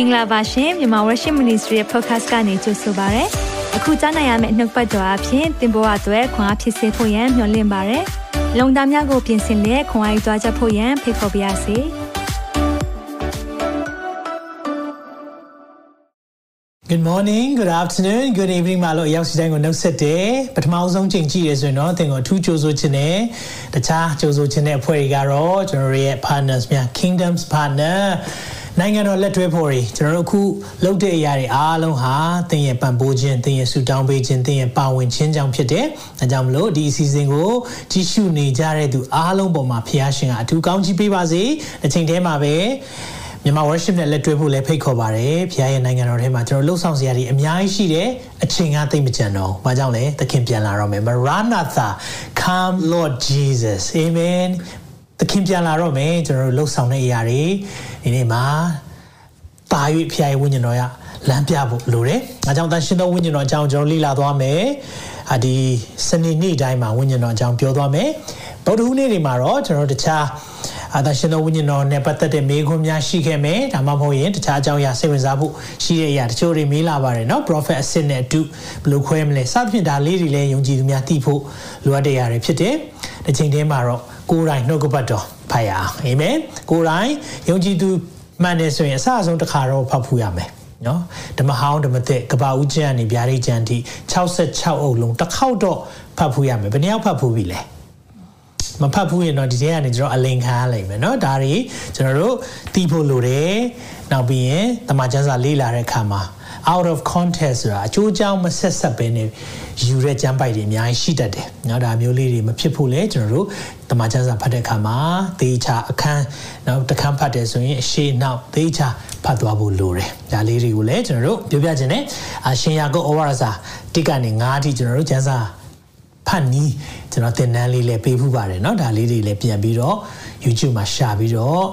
င်္ဂလာပါရှင်မြန်မာ Worship Ministry ရဲ့ podcast ကနေကြိုဆိုပါရစေ။အခုကြားနိုင်ရမယ့်နှုတ်ပတ်တော်အဖြစ်သင်ပေါ်အပ်ွယ်ခွန်အားဖြစ်စေဖို့ယံမျှဝင့်ပါရစေ။လုံတာများကိုပြင်ဆင်လက်ခွန်အားယူကြားချက်ဖို့ယံဖိတ်ခေါ်ပါရစေ။ Good morning, good afternoon, good evening မလို့ရောက်စီတိုင်းကိုနှုတ်ဆက်တယ်ပထမဆုံးချိန်ကြည့်ရဆိုရင်တော့သင်ကိုအထူးကြိုးဆိုခြင်းနဲ့တခြားကြိုးဆိုခြင်းတဲ့အဖွဲ့တွေကတော့ကျွန်တော်တို့ရဲ့ partners များ Kingdoms partner နိုင်ငံတော်လက်တွဲဖို့တွေကျွန်တော်တို့အခုလုပ်တဲ့အရာတွေအားလုံးဟာသင်ရဲ့ပံ့ပိုးခြင်းသင်ရဲ့ဆူတောင်းပေးခြင်းသင်ရဲ့ပါဝင်ခြင်းကြောင့်ဖြစ်တယ်။ဒါကြောင့်မလို့ဒီအစီအစဉ်ကိုကြီးစုနေကြတဲ့သူအားလုံးပေါ်မှာဖခင်ရှင်ကအထူးကောင်းချီးပေးပါစေ။တစ်ချိန်တည်းမှာပဲမြန်မာ worship နဲ့လက်တွဲဖို့လည်းဖိတ်ခေါ်ပါတယ်။ဖခင်ရဲ့နိုင်ငံတော်ထဲမှာကျွန်တော်လှုပ်ဆောင်စရာတွေအများကြီးရှိတယ်။အချိန်ကသိမ့်မကြံတော့။ဘာကြောင့်လဲ။သခင်ပြန်လာတော့မယ်။ Maranatha come Lord Jesus. Amen. သခင်ပြန်လာတော့မယ်ကျွန်တော်တို့လှုပ်ဆောင်တဲ့အရာတွေ ဒီနေ့မှာပါ၍ဖျားရဲ့ဝိညာဉ်တော်ရလမ်းပြဖို့လိုတယ်။ဒါကြောင့်တန်ရှင်သောဝိညာဉ်တော်အကြောင်းကျွန်တော်လေ့လာသွားမယ်။အဒီစနေနေ့တိုင်းမှာဝိညာဉ်တော်အကြောင်းပြောသွားမယ်။ဗုဒ္ဓဟူးနေ့တွေမှာတော့ကျွန်တော်တခြားအာသရှင်သောဝိညာဉ်တော်နဲ့ပတ်သက်တဲ့မေးခွန်းများရှိခဲ့မယ်။ဒါမှမဟုတ်ရင်တခြားအကြောင်းအရာစိတ်ဝင်စားဖို့ရှိတဲ့အရာတချို့တွေမေးလာပါတယ်နော်။ Prophet အစ်စ်နဲ့အတူဘယ်လိုခွဲမလဲ။စသဖြင့်ဒါလေးတွေလည်းယုံကြည်သူများသိဖို့လိုအပ်တဲ့အရာတွေဖြစ်တယ်။တစ်ချိန်တည်းမှာတော့ ကိုယ်တိုင်နှုတ်ကပတ်တော်ဖတ်ရအောင်အာမင်ကိုယ်တိုင်ယုံကြည်သူမှန်တယ်ဆိုရင်အစအဆုံးတစ်ခါတော့ဖတ်ဖို့ရမယ်နော်ဓမ္မဟောင်းဓမ္မသစ်ကဘာဦးကျမ်းကနေဗျာဒိတ်ကျမ်းထိ66အုပ်လုံးတစ်ခေါက်တော့ဖတ်ဖို့ရမယ်ဘယ်နှယောက်ဖတ်ဖို့ပြီလဲမဖတ်ဘူးရင်တော့ဒီထဲကနေကျွန်တော်အလင်ခံရလိမ့်မယ်เนาะဒါတွေကျွန်တော်တို့သိဖို့လိုတယ်နောက်ပြီးရင်တမန်ကျမ်းစာလေ့လာတဲ့အခါမှာ out of context ဆိုတာအကျိုးအကြောင်းမဆက်ဆက်ပဲနေယူတဲ့ကျမ်းပိုက်တွေအများကြီးရှိတတ်တယ်။နော်ဒါမျိုးလေးတွေမဖြစ်ဖို့လဲကျွန်တော်တို့တမန်ကျမ်းစာဖတ်တဲ့အခါမှာသေချာအခန်းနော်တခန်းဖတ်တယ်ဆိုရင်အရှိနောက်သေချာဖတ်သွားဖို့လိုတယ်။ဒါလေးတွေကိုလည်းကျွန်တော်တို့ပြောပြခြင်းနဲ့အရှင်ယာကုပ်ဩဝါဒစာတိကနေ9အထိကျွန်တော်တို့ကျမ်းစာဖတ်နီးကျွန်တော်သင်တန်းလေးလည်းပေးဖူးပါတယ်เนาะဒါလေးတွေလည်းပြန်ပြီးတော့ YouTube မှာရှာပြီးတော့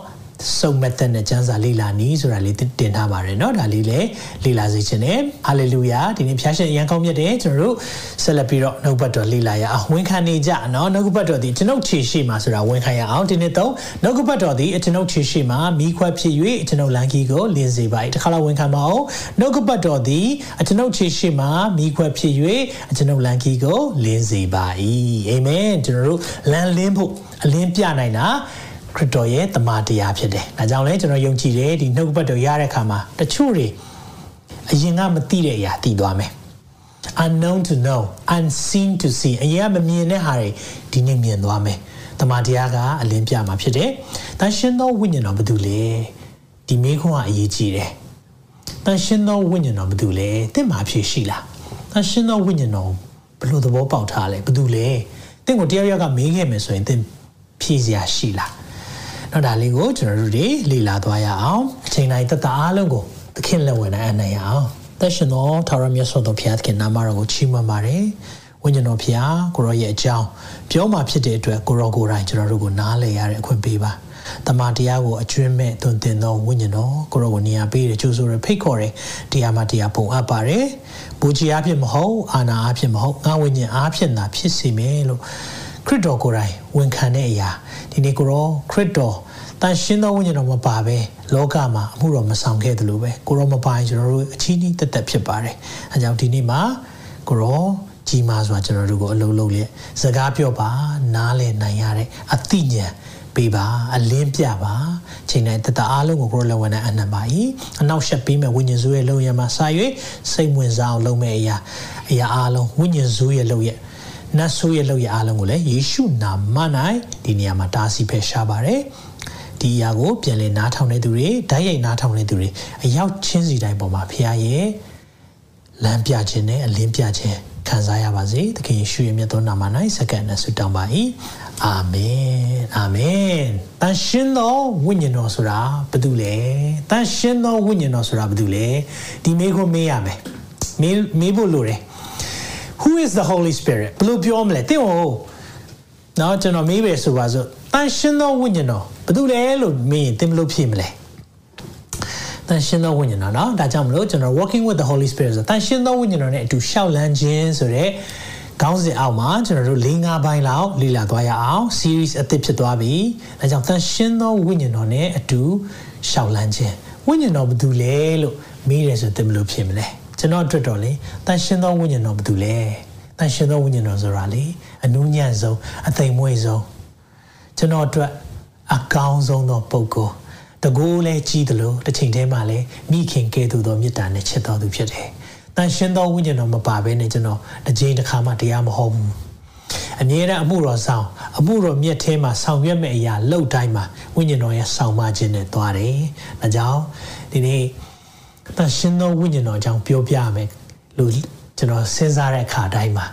စုံမက်သက်နဲ့ကျမ်းစာလေ့လာနည်းဆိုတာလေးတင်ထားပါတယ်เนาะဒါလေးလည်းလေ့လာစေခြင်းနဲ့ဟာလေလုယာဒီနေ့ဖျားရှင်အရန်ကောင်းမြတ်တယ်ကျွန်တော်တို့ဆက်လက်ပြီးတော့နှုတ်ဘတ်တော်လေ့လာရအောင်ဝန်ခံနေကြเนาะနှုတ်ဘတ်တော်ဒီကျွန်ုပ်ခြေရှိမှာဆိုတာဝန်ခံရအောင်ဒီနေ့တော့နှုတ်ဘတ်တော်ဒီကျွန်ုပ်ခြေရှိမှာမိခွက်ဖြစ်၍ကျွန်ုပ်လန်ကီကိုလင်းစေပါ၏တခါလောက်ဝန်ခံပါအောင်နှုတ်ဘတ်တော်ဒီကျွန်ုပ်ခြေရှိမှာမိခွက်ဖြစ်၍ကျွန်ုပ်လန်ကီကိုလင်းစေပါ၏အာမင်ကျွန်တော်တို့လန်လင်းဖို့အလင်းပြနိုင်တာ ခရစ်တော်ရဲ့တမန်တရားဖြစ်တယ်။ဒါကြောင့်လည်းကျွန်တော်ယုံကြည်တယ်ဒီနှုတ်ဘတ်တော်ရတဲ့အခါမှာတချို့တွေအရင်ကမသိတဲ့အရာသိသွားမယ်။ unknown to know unseen to see အရင်ကမမြင်တဲ့ဟာတွေဒီနေ့မြင်သွားမယ်။တမန်တရားကအလင်းပြမှာဖြစ်တယ်။တန်ရှင်သောဝိညာဉ်တော်ဘာတူလဲ။ဒီမိခွန်းကအရေးကြီးတယ်။တန်ရှင်သောဝိညာဉ်တော်ဘာတူလဲ။တင့်မှာဖြစ်ရှိလား။တန်ရှင်သောဝိညာဉ်တော်ဘယ်လိုသဘောပေါက်ထားလဲ။ဘာတူလဲ။တင့်ကိုတရားရကမေးခဲ့မယ်ဆိုရင်တင့်ဖြည့်စရာရှိလား။ တော့ဒါလေးကိုကျွန်တော်တို့တွေလေ့လာသွားရအောင်အချိန်တိုင်းသက်သာအားလုံးကိုသခင်လက်ဝင်နိုင်အနိုင်အောင်သက်ရှင်သောထာဝရမြတ်စွာဘုရားသခင်နာမတော်ကိုချီးမွမ်းပါတယ်ဝိညာဉ်တော်ဖျားကိုရောရဲ့အကြောင်းပြောမှဖြစ်တဲ့အတွက်ကိုရောကိုယ်တိုင်ကျွန်တော်တို့ကိုနားလည်ရတဲ့အခွင့်ပေးပါတမန်တရားကိုအကျွမ်းမဲ့သွန်သင်သောဝိညာဉ်တော်ကိုရောကိုနေရာပေးတယ်ကြိုးဆိုရဖိတ်ခေါ်တယ်တရားမှတရားပုံအပ်ပါတယ်ဘူကြီးအဖြစ်မဟုတ်အာနာအဖြစ်မဟုတ်ငါဝိညာဉ်အဖြစ်သာဖြစ်စီမယ်လို့ ခရစ်တော်ကိုယ်တိုင်ဝန်ခံတဲ့အရာဒီနေ့ကိုရောခရစ်တော်တန်ရှင်းသောဝိညာဉ်တော်မပါပဲလောကမှာအမှုတော်မဆောင်ခဲ့တယ်လို့ပဲကိုရောမပိုင်ကျွန်တော်တို့အချင်းချင်းတက်တက်ဖြစ်ပါတယ်အဲကြောင့်ဒီနေ့မှာကိုရောကြီးမားစွာကျွန်တော်တို့ကိုအလုံးလုံးလျက်စကားပြောပါနားလည်နိုင်ရတဲ့အသိဉာဏ်ပေးပါအလင်းပြပါချိန်တိုင်းတတအားလုံးကိုကိုရလဝန်နဲ့အနံပါ၏အနောက်ရှက်ပေးမဲ့ဝိညာဉ်စုရဲ့လုံရမှာစာ၍စိတ်ဝင်စားအောင်လုပ်မဲ့အရာအရာအားလုံးဝိညာဉ်စုရဲ့လုံရဲ့ နတ်ဆိုးရဲ့လုပ်ရအားလုံးကိုလည်းယေရှုနာမ၌ဒီနေရာမှာတားဆီးဖယ်ရှားပါတယ်ဒီအရာကိုပြန်လည်နားထောင်တဲ့သူတွေဓာတ်ရိုက်နားထောင်တဲ့သူတွေအရောက်ချင်းစီတိုင်းပေါ်မှာဖခင်ရဲ့လမ်းပြခြင်းနဲ့အလင်းပြခြင်းခံစားရပါစေသခင်ယေရှုရဲ့မြတ်သောနာမ၌စက္ကန့်နဲ့ဆုတောင်းပါ၏အာမင်အာမင်တန်ရှင်သောဝိညာဉ်တော်ဆိုတာဘာတူလဲတန်ရှင်သောဝိညာဉ်တော်ဆိုတာဘာတူလဲဒီမေးခွန်းမေးရမယ်မေးမေးဖို့လိုတယ် who is the holy spirit ဘယ်လိုပြောမလဲတဲ့ဟိုနော်ကျွန်တော်မေးပဲဆိုပါစို့တန်ရှင်သောဝိညာဉ်တော်ဘာလို့လဲလို့မေးရင်သင်ဘယ်လိုဖြေမလဲတန်ရှင်သောဝိညာဉ်တော်နော်ဒါကြောင့်မလို့ကျွန်တော် working with the holy spirit ဆိုတန်ရှင်သောဝိညာဉ်တော်နဲ့အတူရှောက်လန်းခြင်းဆိုတဲ့ခေါင်းစဉ်အောက်မှာကျွန်တော်တို့၄၅ပိုင်းလောက်လေ့လာသွားရအောင် series အသစ်ဖြစ်သွားပြီ။ဒါကြောင့်တန်ရှင်းသောဝိညာဉ်တော်နဲ့အတူရှောက်လန်းခြင်းဝိညာဉ်တော်ဘာတူလဲလို့မေးတယ်ဆိုတင်ဘလို့ဖြစ်မလဲ ကျွန်တော်အတွက်တော့လေတန်ရှင်သောဝိညာဉ်တော်ဘာတူလဲတန်ရှင်သောဝိညာဉ်တော်ဆိုတာလေအနုညံ့ဆုံးအသိမ်မွေ့ဆုံးကျွန်တော်အတွက်အကောင်းဆုံးသောပုဂ္ဂိုလ်တကူလဲကြီးတယ်လို့တစ်ချိန်တည်းမှာလဲမိခင်ကဲ့သို့သောမေတ္တာနဲ့ချစ်တော်သူဖြစ်တယ်တန်ရှင်သောဝိညာဉ်တော်မပါဘဲနဲ့ကျွန်တော်တစ်ချိန်တစ်ခါမှတရားမဟောဘူးအမြဲတမ်းအမှုတော်ဆောင်အမှုတော်မြတ်ထဲမှာဆောင်ရွက်မဲ့အရာလောက်တိုင်းမှာဝိညာဉ်တော်ရဲ့ဆောင်မခြင်းနဲ့သွားတယ်။ဒါကြောင့်ဒီနေ့ တန်ရှင်သောဝိညာဉ်တော်အကြောင်းပြောပြမယ်လို့ကျွန်တော်စဉ်းစားတဲ့အခါတိုင်းမှာ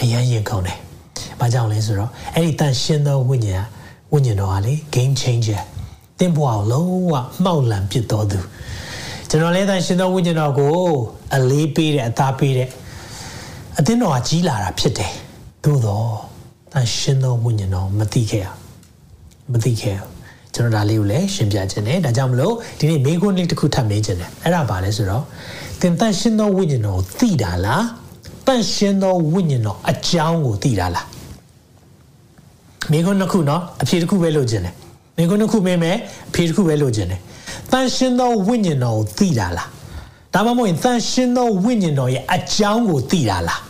အယံရင်ခုန်တယ်။ဘာကြောင့်လဲဆိုတော့အဲ့ဒီတန်ရှင်သောဝိညာဉ်ဝိညာဉ်တော်ကလေ game changer သင်ဘဝကိုလုံးဝမှောက်လံပစ်တော်သူကျွန်တော်လည်းတန်ရှင်သောဝိညာဉ်တော်ကိုအလေးပေးတဲ့အသားပေးတဲ့အသင်းတော်ကကြီးလာတာဖြစ်တယ်။သို့တော့တန်ရှင်သောဝိညာဉ်တော်မသိခဲ့ရမသိခဲ့ ကျွန်တော်ဒါလေးကိုလည်းရှင်းပြခြင်းနဲ့ဒါကြောင့်မလို့ဒီနေ့မိခွန်းလေးတစ်ခုထပ်မေးခြင်းနဲ့အဲ့ဒါပါလဲဆိုတော့သင်တန်ရှင်သောဝိညာဉ်တော်ကိုသိတာလားတန်ရှင်သောဝိညာဉ်တော်အကြောင်းကိုသိတာလားမိခွန်းတစ်ခုเนาะအဖြေတစ်ခုပဲလို့ခြင်းတယ်မိခွန်းတစ်ခုမေးမယ်အဖြေတစ်ခုပဲလို့ခြင်းတယ်တန်ရှင်သောဝိညာဉ်တော်ကိုသိတာလားဒါမှမဟုတ်ရင်တန်ရှင်သောဝိညာဉ်တော်ရဲ့အကြောင်းကိုသိတာလား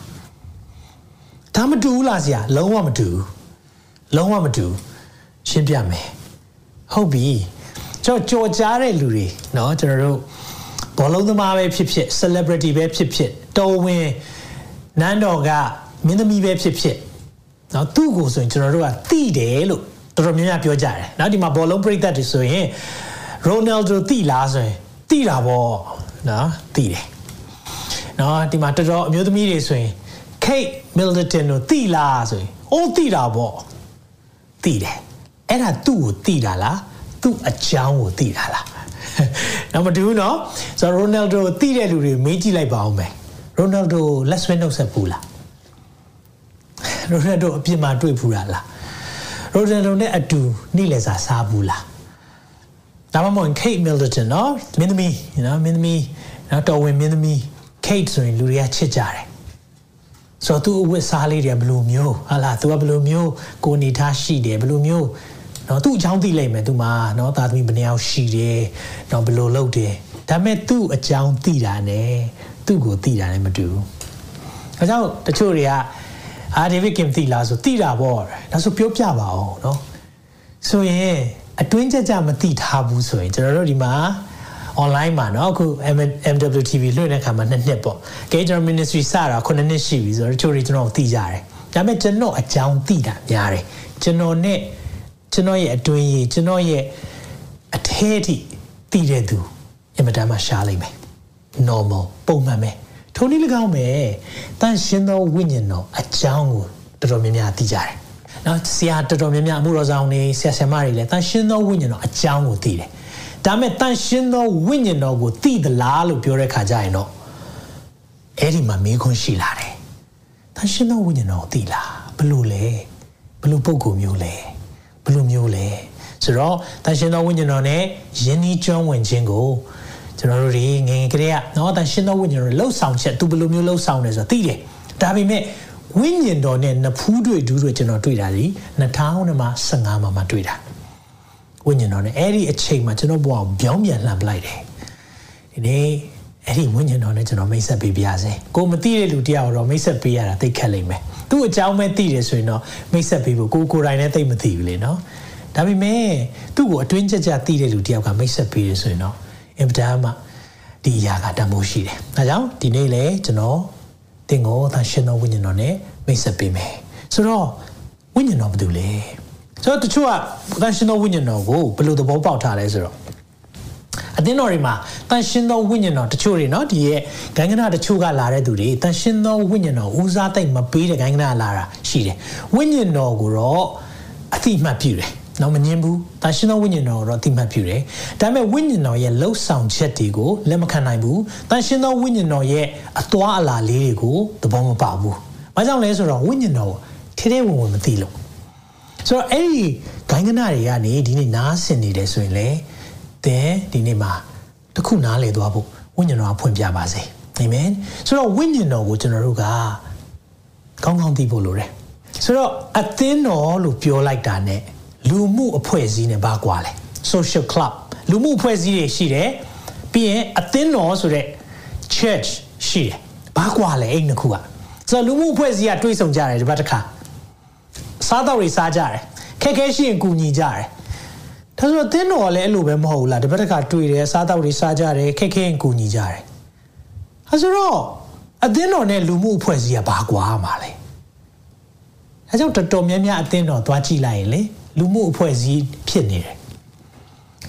ဒါမတူဘူးလားဆရာလုံးဝမတူဘူးလုံးဝမတူရှင်းပြမယ် ဟုတ်ပြီကျွန်တော်ကြော်ကြားတဲ့လူတွေเนาะကျွန်တော်တို့ဘောလုံးသမားပဲဖြစ်ဖြစ် celebrity ပဲဖြစ်ဖြစ်တော်ဝင်နန်းတော်ကမင်းသမီးပဲဖြစ်ဖြစ်เนาะသူ့ကိုဆိုရင်ကျွန်တော်တို့ကတိတယ်လို့တော်တော်များများပြောကြတယ်เนาะဒီမှာဘောလုံးပရိသတ်တွေဆိုရင်ရိုနယ်ဒိုတိလားဆိုရင်တိတာပေါ့เนาะတိတယ်เนาะဒီမှာတော်တော်အမျိုးသမီးတွေဆိုရင် Kate Middleton ကိုတိလားဆိုရင်အိုးတိတာပေါ့တိတယ် အဲ့ဒါသူ့ကိုတိတာလားသူ့အကြောင်းကိုတိတာလားနောက်မတူဘူးเนาะဆိုတော့ရိုနယ်ဒိုတိတဲ့လူတွေမေးကြည့်လိုက်ပါဦးမယ်ရိုနယ်ဒိုလက်ဆွဲနှုတ်ဆက်ဘူးလားရိုနယ်ဒိုအပြင်မှာတွေ့ဘူးလားရိုနယ်ဒိုနဲ့အတူနေ့လည်စာစားဘူးလားဒါမှမဟုတ် Kate Middleton เนาะမင်းသမီးနော်မင်းသမီးနော်တော်ဝင်မင်းသမီး Kate ဆိုရင်လူတွေကချစ်ကြတယ်ဆိုတော့သူအဝတ်စားလေးတွေကဘယ်လိုမျိုးဟာလားသူကဘယ်လိုမျိုးကိုနေထားရှိတယ်ဘယ်လိုမျိုး နော်သူ့အကြောင်းသိလိုက်မယ်သူမှာနော်သားသမီးဘယ်နှယောက်ရှိတယ်နော်ဘယ်လိုလုပ်တယ်ဒါပေမဲ့သူ့အကြောင်းသိတာ ਨੇ သူ့ကိုသိတာ ਨੇ မတူဘူးအဲကြောင့်တချို့တွေကအာဒေးဗစ်ကင်သိလားဆိုသိတာပေါ့ဒါဆိုပြောပြပါအောင်နော်ဆိုရင်အတွင်းကြကြမသိထားဘူးဆိုရင်ကျွန်တော်တို့ဒီမှာ online မှာเนาะအခု MWTV လွှင့်တဲ့ခါမှာနှစ်နှစ်ပေါ့ Gator Ministry စတာ9နှစ်ရှိပြီဆိုတော့ချိုးတွေကျွန်တော်သိကြတယ်ဒါပေမဲ့ကျွန်တော်အကြောင်းသိတာများတယ်ကျွန်တော်နဲ့ ကျွန်တော်ရဲ့အတွင်းရေးကျွန်တော်ရဲ့အထဲထိသိတဲ့သူအင်မတန်မှရှားလိမ့်မယ် normal ပုံမှန်ပဲထုံနည်း၎င်းပဲတန်ရှင်သောဝိညာဉ်တော်အကြောင်းကိုတော်တော်များများသိကြတယ်နော်ဆရာတော်တော်များများအမှုတော်ဆောင်တွေဆရာဆရာမတွေလည်းတန်ရှင်သောဝိညာဉ်တော်အကြောင်းကိုသိတယ်ဒါမဲ့တန်ရှင်းသောဝိညာဉ်တော်ကိုသိသလားလို့ပြောတဲ့ခါကျရင်တော့အဲ့ဒီမှာမေးခွန်းရှိလာတယ်တန်ရှင်းသောဝိညာဉ်တော်ကိုသိလားဘလို့လဲဘလို့ပုံကူမျိုးလဲ ဘလို့မျိုးလဲဆိုတော့တန်ရှင်းသောဝိညာဉ်တော်နဲ့ယဉ်ဤကျွမ်းဝင်ခြင်းကိုကျွန်တော်တို့တွေငငယ်ကလေးကတော့တန်ရှင်းသောဝိညာဉ်တော်လှုပ်ဆောင်ချက်သူဘလို့မျိုးလှုပ်ဆောင်တယ်ဆိုတာသိတယ်ဒါပေမဲ့ဝိညာဉ်တော်နဲ့နဖူးတွေဒူးတွေကျွန်တော်တွေ့တာဒီ2015မှာမှတွေ့တာဝိညာဉ်တော်နဲ့အဲ့ဒီအချိန်မှာကျွန်တော်ဘဝကိုပြောင်းပြန်လှန်ပလိုက်တယ်ဒီနေ့ အဲ့ဒီဝိညာဉ်တော်နဲ့ကျွန်တော်မိတ်ဆက်ပေးပါရစေကိုမသိတဲ့လူတယောက်တော့မိတ်ဆက်ပေးရတာသိခက်လိမ့်မယ်သူ့အကြောင်းပဲသိတယ်ဆိုရင်တော့မိတ်ဆက်ပေးဖို့ကိုကိုယ်တိုင်လည်းသိမသိဘူးလေနော်ဒါပေမဲ့သူ့ကိုအတွင်းကြကြသိတဲ့လူတယောက်ကမိတ်ဆက်ပေးတယ်ဆိုရင်တော့အင်ပဒါမှဒီအရာကတမိုးရှိတယ်ဒါကြောင့်ဒီနေ့လေကျွန်တော်တင်ကိုသာရှင်တော်ဝိညာဉ်တော်နဲ့မိတ်ဆက်ပေးမယ်ဆိုတော့ဝိညာဉ်တော်ဘာတူလဲဆိုတော့တချို့ကတန်ရှင်သောဝိညာဉ်တော်ကိုဘယ်လိုသဘောပေါက်ထားလဲဆိုတော့ အသင်းတော်တွေမှာတန်ရှင်းသောဝိညာဉ်တော်တချို့တွေနော်ဒီရဲ့ဂိုင်းကနာတချို့ကလာတဲ့သူတွေတန်ရှင်းသောဝိညာဉ်တော်ဦးစားသိမ့်မပေးတဲ့ဂိုင်းကနာလာတာရှိတယ်ဝိညာဉ်တော်ကိုတော့အတိမတ်ပြုတယ်နော်မငင်းဘူးတန်ရှင်းသောဝိညာဉ်တော်ကိုတော့အတိမတ်ပြုတယ်ဒါပေမဲ့ဝိညာဉ်တော်ရဲ့လှုပ်ဆောင်ချက်တွေကိုလက်မခံနိုင်ဘူးတန်ရှင်းသောဝိညာဉ်တော်ရဲ့အသွာအလာလေးတွေကိုသဘောမပေါက်ဘူးဘာကြောင့်လဲဆိုတော့ဝိညာဉ်တော်ကိုထဲထဲဝင်ဝင်မသိလို့ဆိုတော့အဲ့ဒီဂိုင်းကနာတွေကနေဒီနေ့နားဆင်နေတယ်ဆိုရင်လည်း သင်ဒီနေ့မှာတခုနားလေသွားဖို့ဝိညာဉ်တော်ကဖွင့်ပြပါစေအာမင်ဆိုတော့ဝိညာဉ်တော်ကိုကျွန်တော်တို့ကကောင်းကောင်းသိဖို့လိုတယ်ဆိုတော့အသင်းတော်လို့ပြောလိုက်တာ ਨੇ လူမှုအဖွဲ့အစည်းနဲ့ဘာကွာလဲ social club လူမှုအဖွဲ့အစည်းတွေရှိတယ်ပြီးရင်အသင်းတော်ဆိုတဲ့ church ရှိတယ်ဘာကွာလဲအဲ့နှစ်ခုကဆိုတော့လူမှုအဖွဲ့အစည်းကတွေးဆုံကြတယ်ဒီဘက်တစ်ခါစားတော့တွေစားကြတယ်ခက်ခဲရှိရင်ကူညီကြတယ် ဒါဆိုတော့တင်းတော်လည်းအဲ့လိုပဲမဟုတ်ဘူးလားဒီဘက်တစ်ခါတွေ့တယ်စားတော့တွေစားကြတယ်ခက်ခဲရင်ကူညီကြတယ်ဒါဆိုတော့အသင်းတော်နဲ့လူမှုအဖွဲ့အစည်းကဘာကွာမှာလဲအဲကြောင့်တော်တော်များများအသင်းတော်သွားကြည့်လိုက်ရင်လေလူမှုအဖွဲ့အစည်းဖြစ်နေတယ်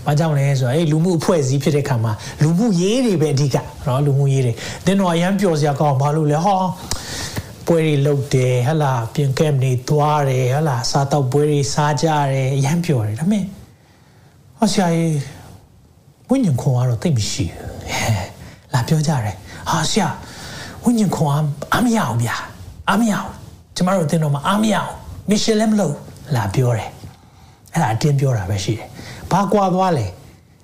ဘာကြောင့်လဲဆိုတော့အဲလူမှုအဖွဲ့အစည်းဖြစ်တဲ့ခါမှာလူမှုရေးတွေပဲအဓိကနော်လူမှုရေးတွေတင်းတော်အရန်ပျော်စရာကောင်းဘာလို့လဲဟောပွဲတွေလုပ်တယ်ဟလာပြင်ကက်နေသွားတယ်ဟလာစားတော့ပွဲတွေစားကြတယ်အရန်ပျော်တယ်ဒါပေမဲ့ ဟောဆရာကြီးဝိညာဉ်ခွန်ကတော့သိမရှိဘူးလာပြောကြတယ်ဟာဆရာဝိညာဉ်ခွန်အားမရအောင်ဗျာအားမရအောင်ကျမတို့အတင်းတော်မှာအားမရအောင်မစ်ရှင်လည်းမလုပ်လာပြောတယ်အဲ့ဒါအတင်းပြောတာပဲရှိတယ်ဘာကွာသွားလဲ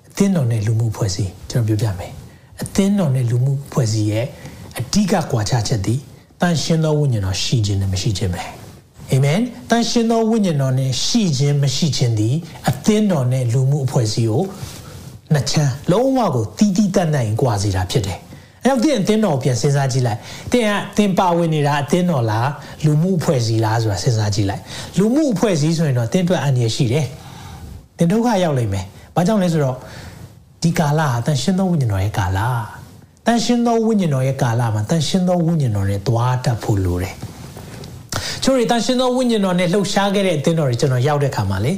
အသင်းတော်နဲ့လူမှုဖွဲ့စည်းကျွန်တော်ပြောပြမယ်အသင်းတော်နဲ့လူမှုဖွဲ့စည်းရဲ့အဓိကကွာခြားချက်သည်တန်ရှင်သောဝိညာဉ်တော်ရှိခြင်းနဲ့မရှိခြင်းပဲ အာမင်တန်ရှင်သောဝိညာဉ်တော်နဲ့ရှိခြင်းမရှိခြင်းသည်အသင်းတော်နဲ့လူမှုအဖွဲ့အစည်းကိုနှစ်ချမ်းလုံးဝကိုတီးတီးတတ်နိုင်ကွာစေတာဖြစ်တယ်အဲ့တော့တင်အသင်းတော်ပြန်စဉ်းစားကြည့်လိုက်တင်ကတင်ပါဝင်နေတာအသင်းတော်လားလူမှုအဖွဲ့အစည်းလားဆိုတာစဉ်းစားကြည့်လိုက်လူမှုအဖွဲ့အစည်းဆိုရင်တော့တင်အတွက်အန္တရာယ်ရှိတယ်တင်ဒုက္ခရောက်လိမ့်မယ်။ဘာကြောင့်လဲဆိုတော့ဒီကာလဟာတန်ရှင်းသောဝိညာဉ်တော်ရဲ့ကာလ။တန်ရှင်းသောဝိညာဉ်တော်ရဲ့ကာလမှာတန်ရှင်းသောဝိညာဉ်တော်နဲ့တွားတတ်ဖို့လိုတယ်။ ချို့ရီတန်ရှင်းသောဝိညာဉ်တော်နဲ့လှုပ်ရှားခဲ့တဲ့အသင်းတော်တွေကျွန်တော်ရောက်တဲ့ခါမှာလေ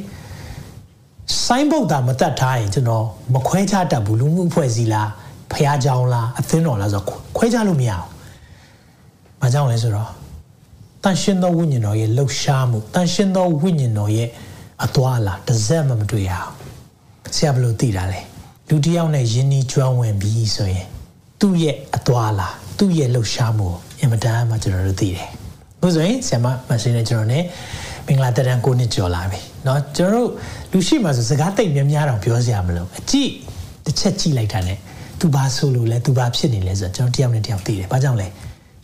ဆိုင်းဘုတ်တာမတတ်ထားရင်ကျွန်တော်မခွဲခြားတတ်ဘူးလူမှုအဖွဲ့အစည်းလားဖះเจ้าလားအသင်းတော်လားဆိုတော့ခွဲခြားလို့မရအောင်။ဘာကြောင့်လဲဆိုတော့တန်ရှင်းသောဝိညာဉ်တော်ရဲ့လှုပ်ရှားမှုတန်ရှင်းသောဝိညာဉ်တော်ရဲ့အသွားလာတစ်စက်မှမတွေ့ရအောင်ဆရာဘယ်လိုသိတာလဲလူတစ်ယောက်နဲ့ယဉ်နီးကျွမ်းဝင်ပြီးဆိုရင်သူ့ရဲ့အသွားလာသူ့ရဲ့လှုပ်ရှားမှုအင်မတန်မှကျွန်တော်တို့သိတယ် လို့ဆိုရင်ဆရာမမရှင်းနဲ့ကျွန်တော်နဲ့မင်္ဂလာတရံကိုနှစ်ကျော်လာပြီเนาะကျွန်တော်တို့လူရှိမှဆိုစကားတိတ်များများတော့ပြောစရာမလိုအကြည့်တစ်ချက်ကြည့်လိုက်တာ ਨੇ तू ဘာဆိုလို့လဲ तू ဘာဖြစ်နေလဲဆိုတော့ကျွန်တော်တယောက်နဲ့တယောက်သိတယ်ဘာကြောင့်လဲ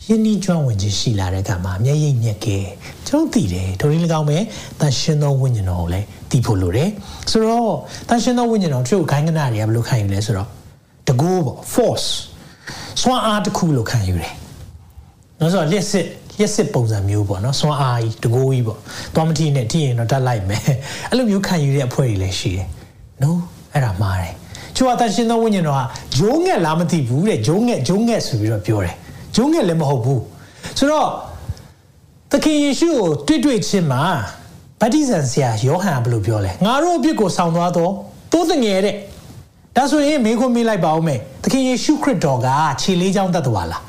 ယင်းဤကျွမ်းဝင်ခြင်းရှိလာတဲ့ကမှာမျက်ရည်ညက်ကဲကျွန်တော်သိတယ်ဒိုရင်း၎င်းပဲတန်ရှင်သောဝိညာဉ်တော်ကိုလည်းသိဖို့လိုတယ်ဆိုတော့တန်ရှင်သောဝိညာဉ်တော်တို့ခိုင်းကနာတွေကဘယ်လိုခံယူလဲဆိုတော့တကူပေါ့ force စွမ်းအားတစ်ခုလို့ခံယူတယ်နော်ဆိုတော့လက်စစ် ရက်စစ်ပုံစံမျိုးပေါ့နော်စွမ်းအားကြီးတကိုးကြီးပေါ့သွားမထီနဲ့ထီရင်တော့တတ်လိုက်မယ်အဲ့လိုမျိုးခံယူတဲ့အဖွဲ့တွေလည်းရှိတယ်နော်အဲ့ဒါမှားတယ်ချို့ကတန်ရှင်သောဝိညာဉ်တော်ကဂျိုးငက်လားမသိဘူးတဲ့ဂျိုးငက်ဂျိုးငက်ဆိုပြီးတော့ပြောတယ်ဂျုံငယ်လည်းမဟုတ်ဘူးဆိုတော့သခင်ယေရှုကိုတွေ့တွေ့ချင်းမှာဗတ္တိဇံဆရာယောဟန်ဘယ်လိုပြောလဲငါတို့အပြစ်ကိုဆောင်သွားတော့တိုးတငယ်တဲ့ဒါဆိုရင်မေခွန်းမေးလိုက်ပါဦးမယ်သခင်ယေရှုခရစ်တော်ကခြေလေးချောင်းတတ်တော်လား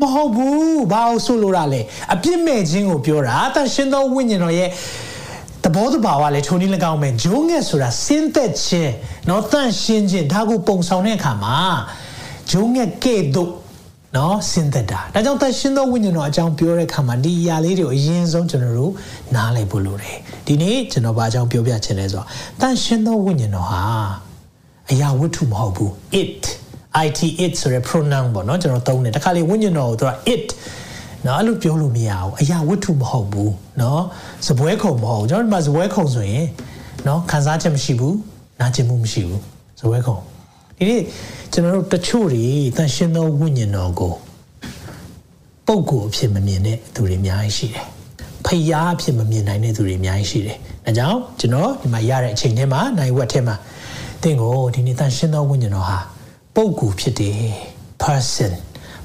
မဟုတ်ဘူးဘာလို့ဆိုလိုတာလဲအပြစ်မဲ့ခြင်းကိုပြောတာတန်ရှင်သောဝိညာဉ်တော်ရဲ့တဘောတဘာဝလည်းထုံနည်း၎င်းမယ်ဂျုံငယ်ဆိုတာစင်းသက်ခြင်းเนาะတန့်ရှင်းခြင်းဒါကိုပုံဆောင်တဲ့အခါမှာဂျုံငယ်ကဲ့သို့နော်စင်သက်တာဒါကြောင့်တန်ရှင်းသောဝိညာဉ်တော်အကြောင်းပြောတဲ့အခါမှာဒီအရာလေးတွေကိုအရင်ဆုံးကျွန်တော်တို့နားလည်ဖို့လိုတယ်ဒီနေ့ကျွန်တော်ဘာအကြောင်းပြောပြချင်လဲဆိုတော့တန်ရှင်းသောဝိညာဉ်တော်ဟာအရာဝတ္ထုမဟုတ်ဘူး it it it ဆိုတဲ့ pronoun ပေါ့နော်ကျွန်တော်သုံးတယ်တခါလေဝိညာဉ်တော်ကိုသူက it နော်အဲ့လိုပြောလို့မရဘူးအရာဝတ္ထုမဟုတ်ဘူးနော်စပွဲခုံမဟုတ်ဘူးကျွန်တော်ဒီမှာစပွဲခုံဆိုရင်နော်ခံစားချက်မရှိဘူးနာကျင်မှုမရှိဘူးစပွဲခုံဒီနေ့ကျွန်တော်တို့တချို့တွေတန်ရှင်းသောဝိညာဉ်တော်ကိုပုံကိုအဖြစ်မမြင်တဲ့သူတွေအများကြီးရှိတယ်။ဖျားအဖြစ်မမြင်နိုင်တဲ့သူတွေအများကြီးရှိတယ်။ဒါကြောင့်ကျွန်တော်ဒီမှာရတဲ့အချိန်ထဲမှာနိုင်ဝက်ထဲမှာတင့်ကိုဒီနေ့တန်ရှင်းသောဝိညာဉ်တော်ဟာ ပုံကိုဖြစ်တယ် person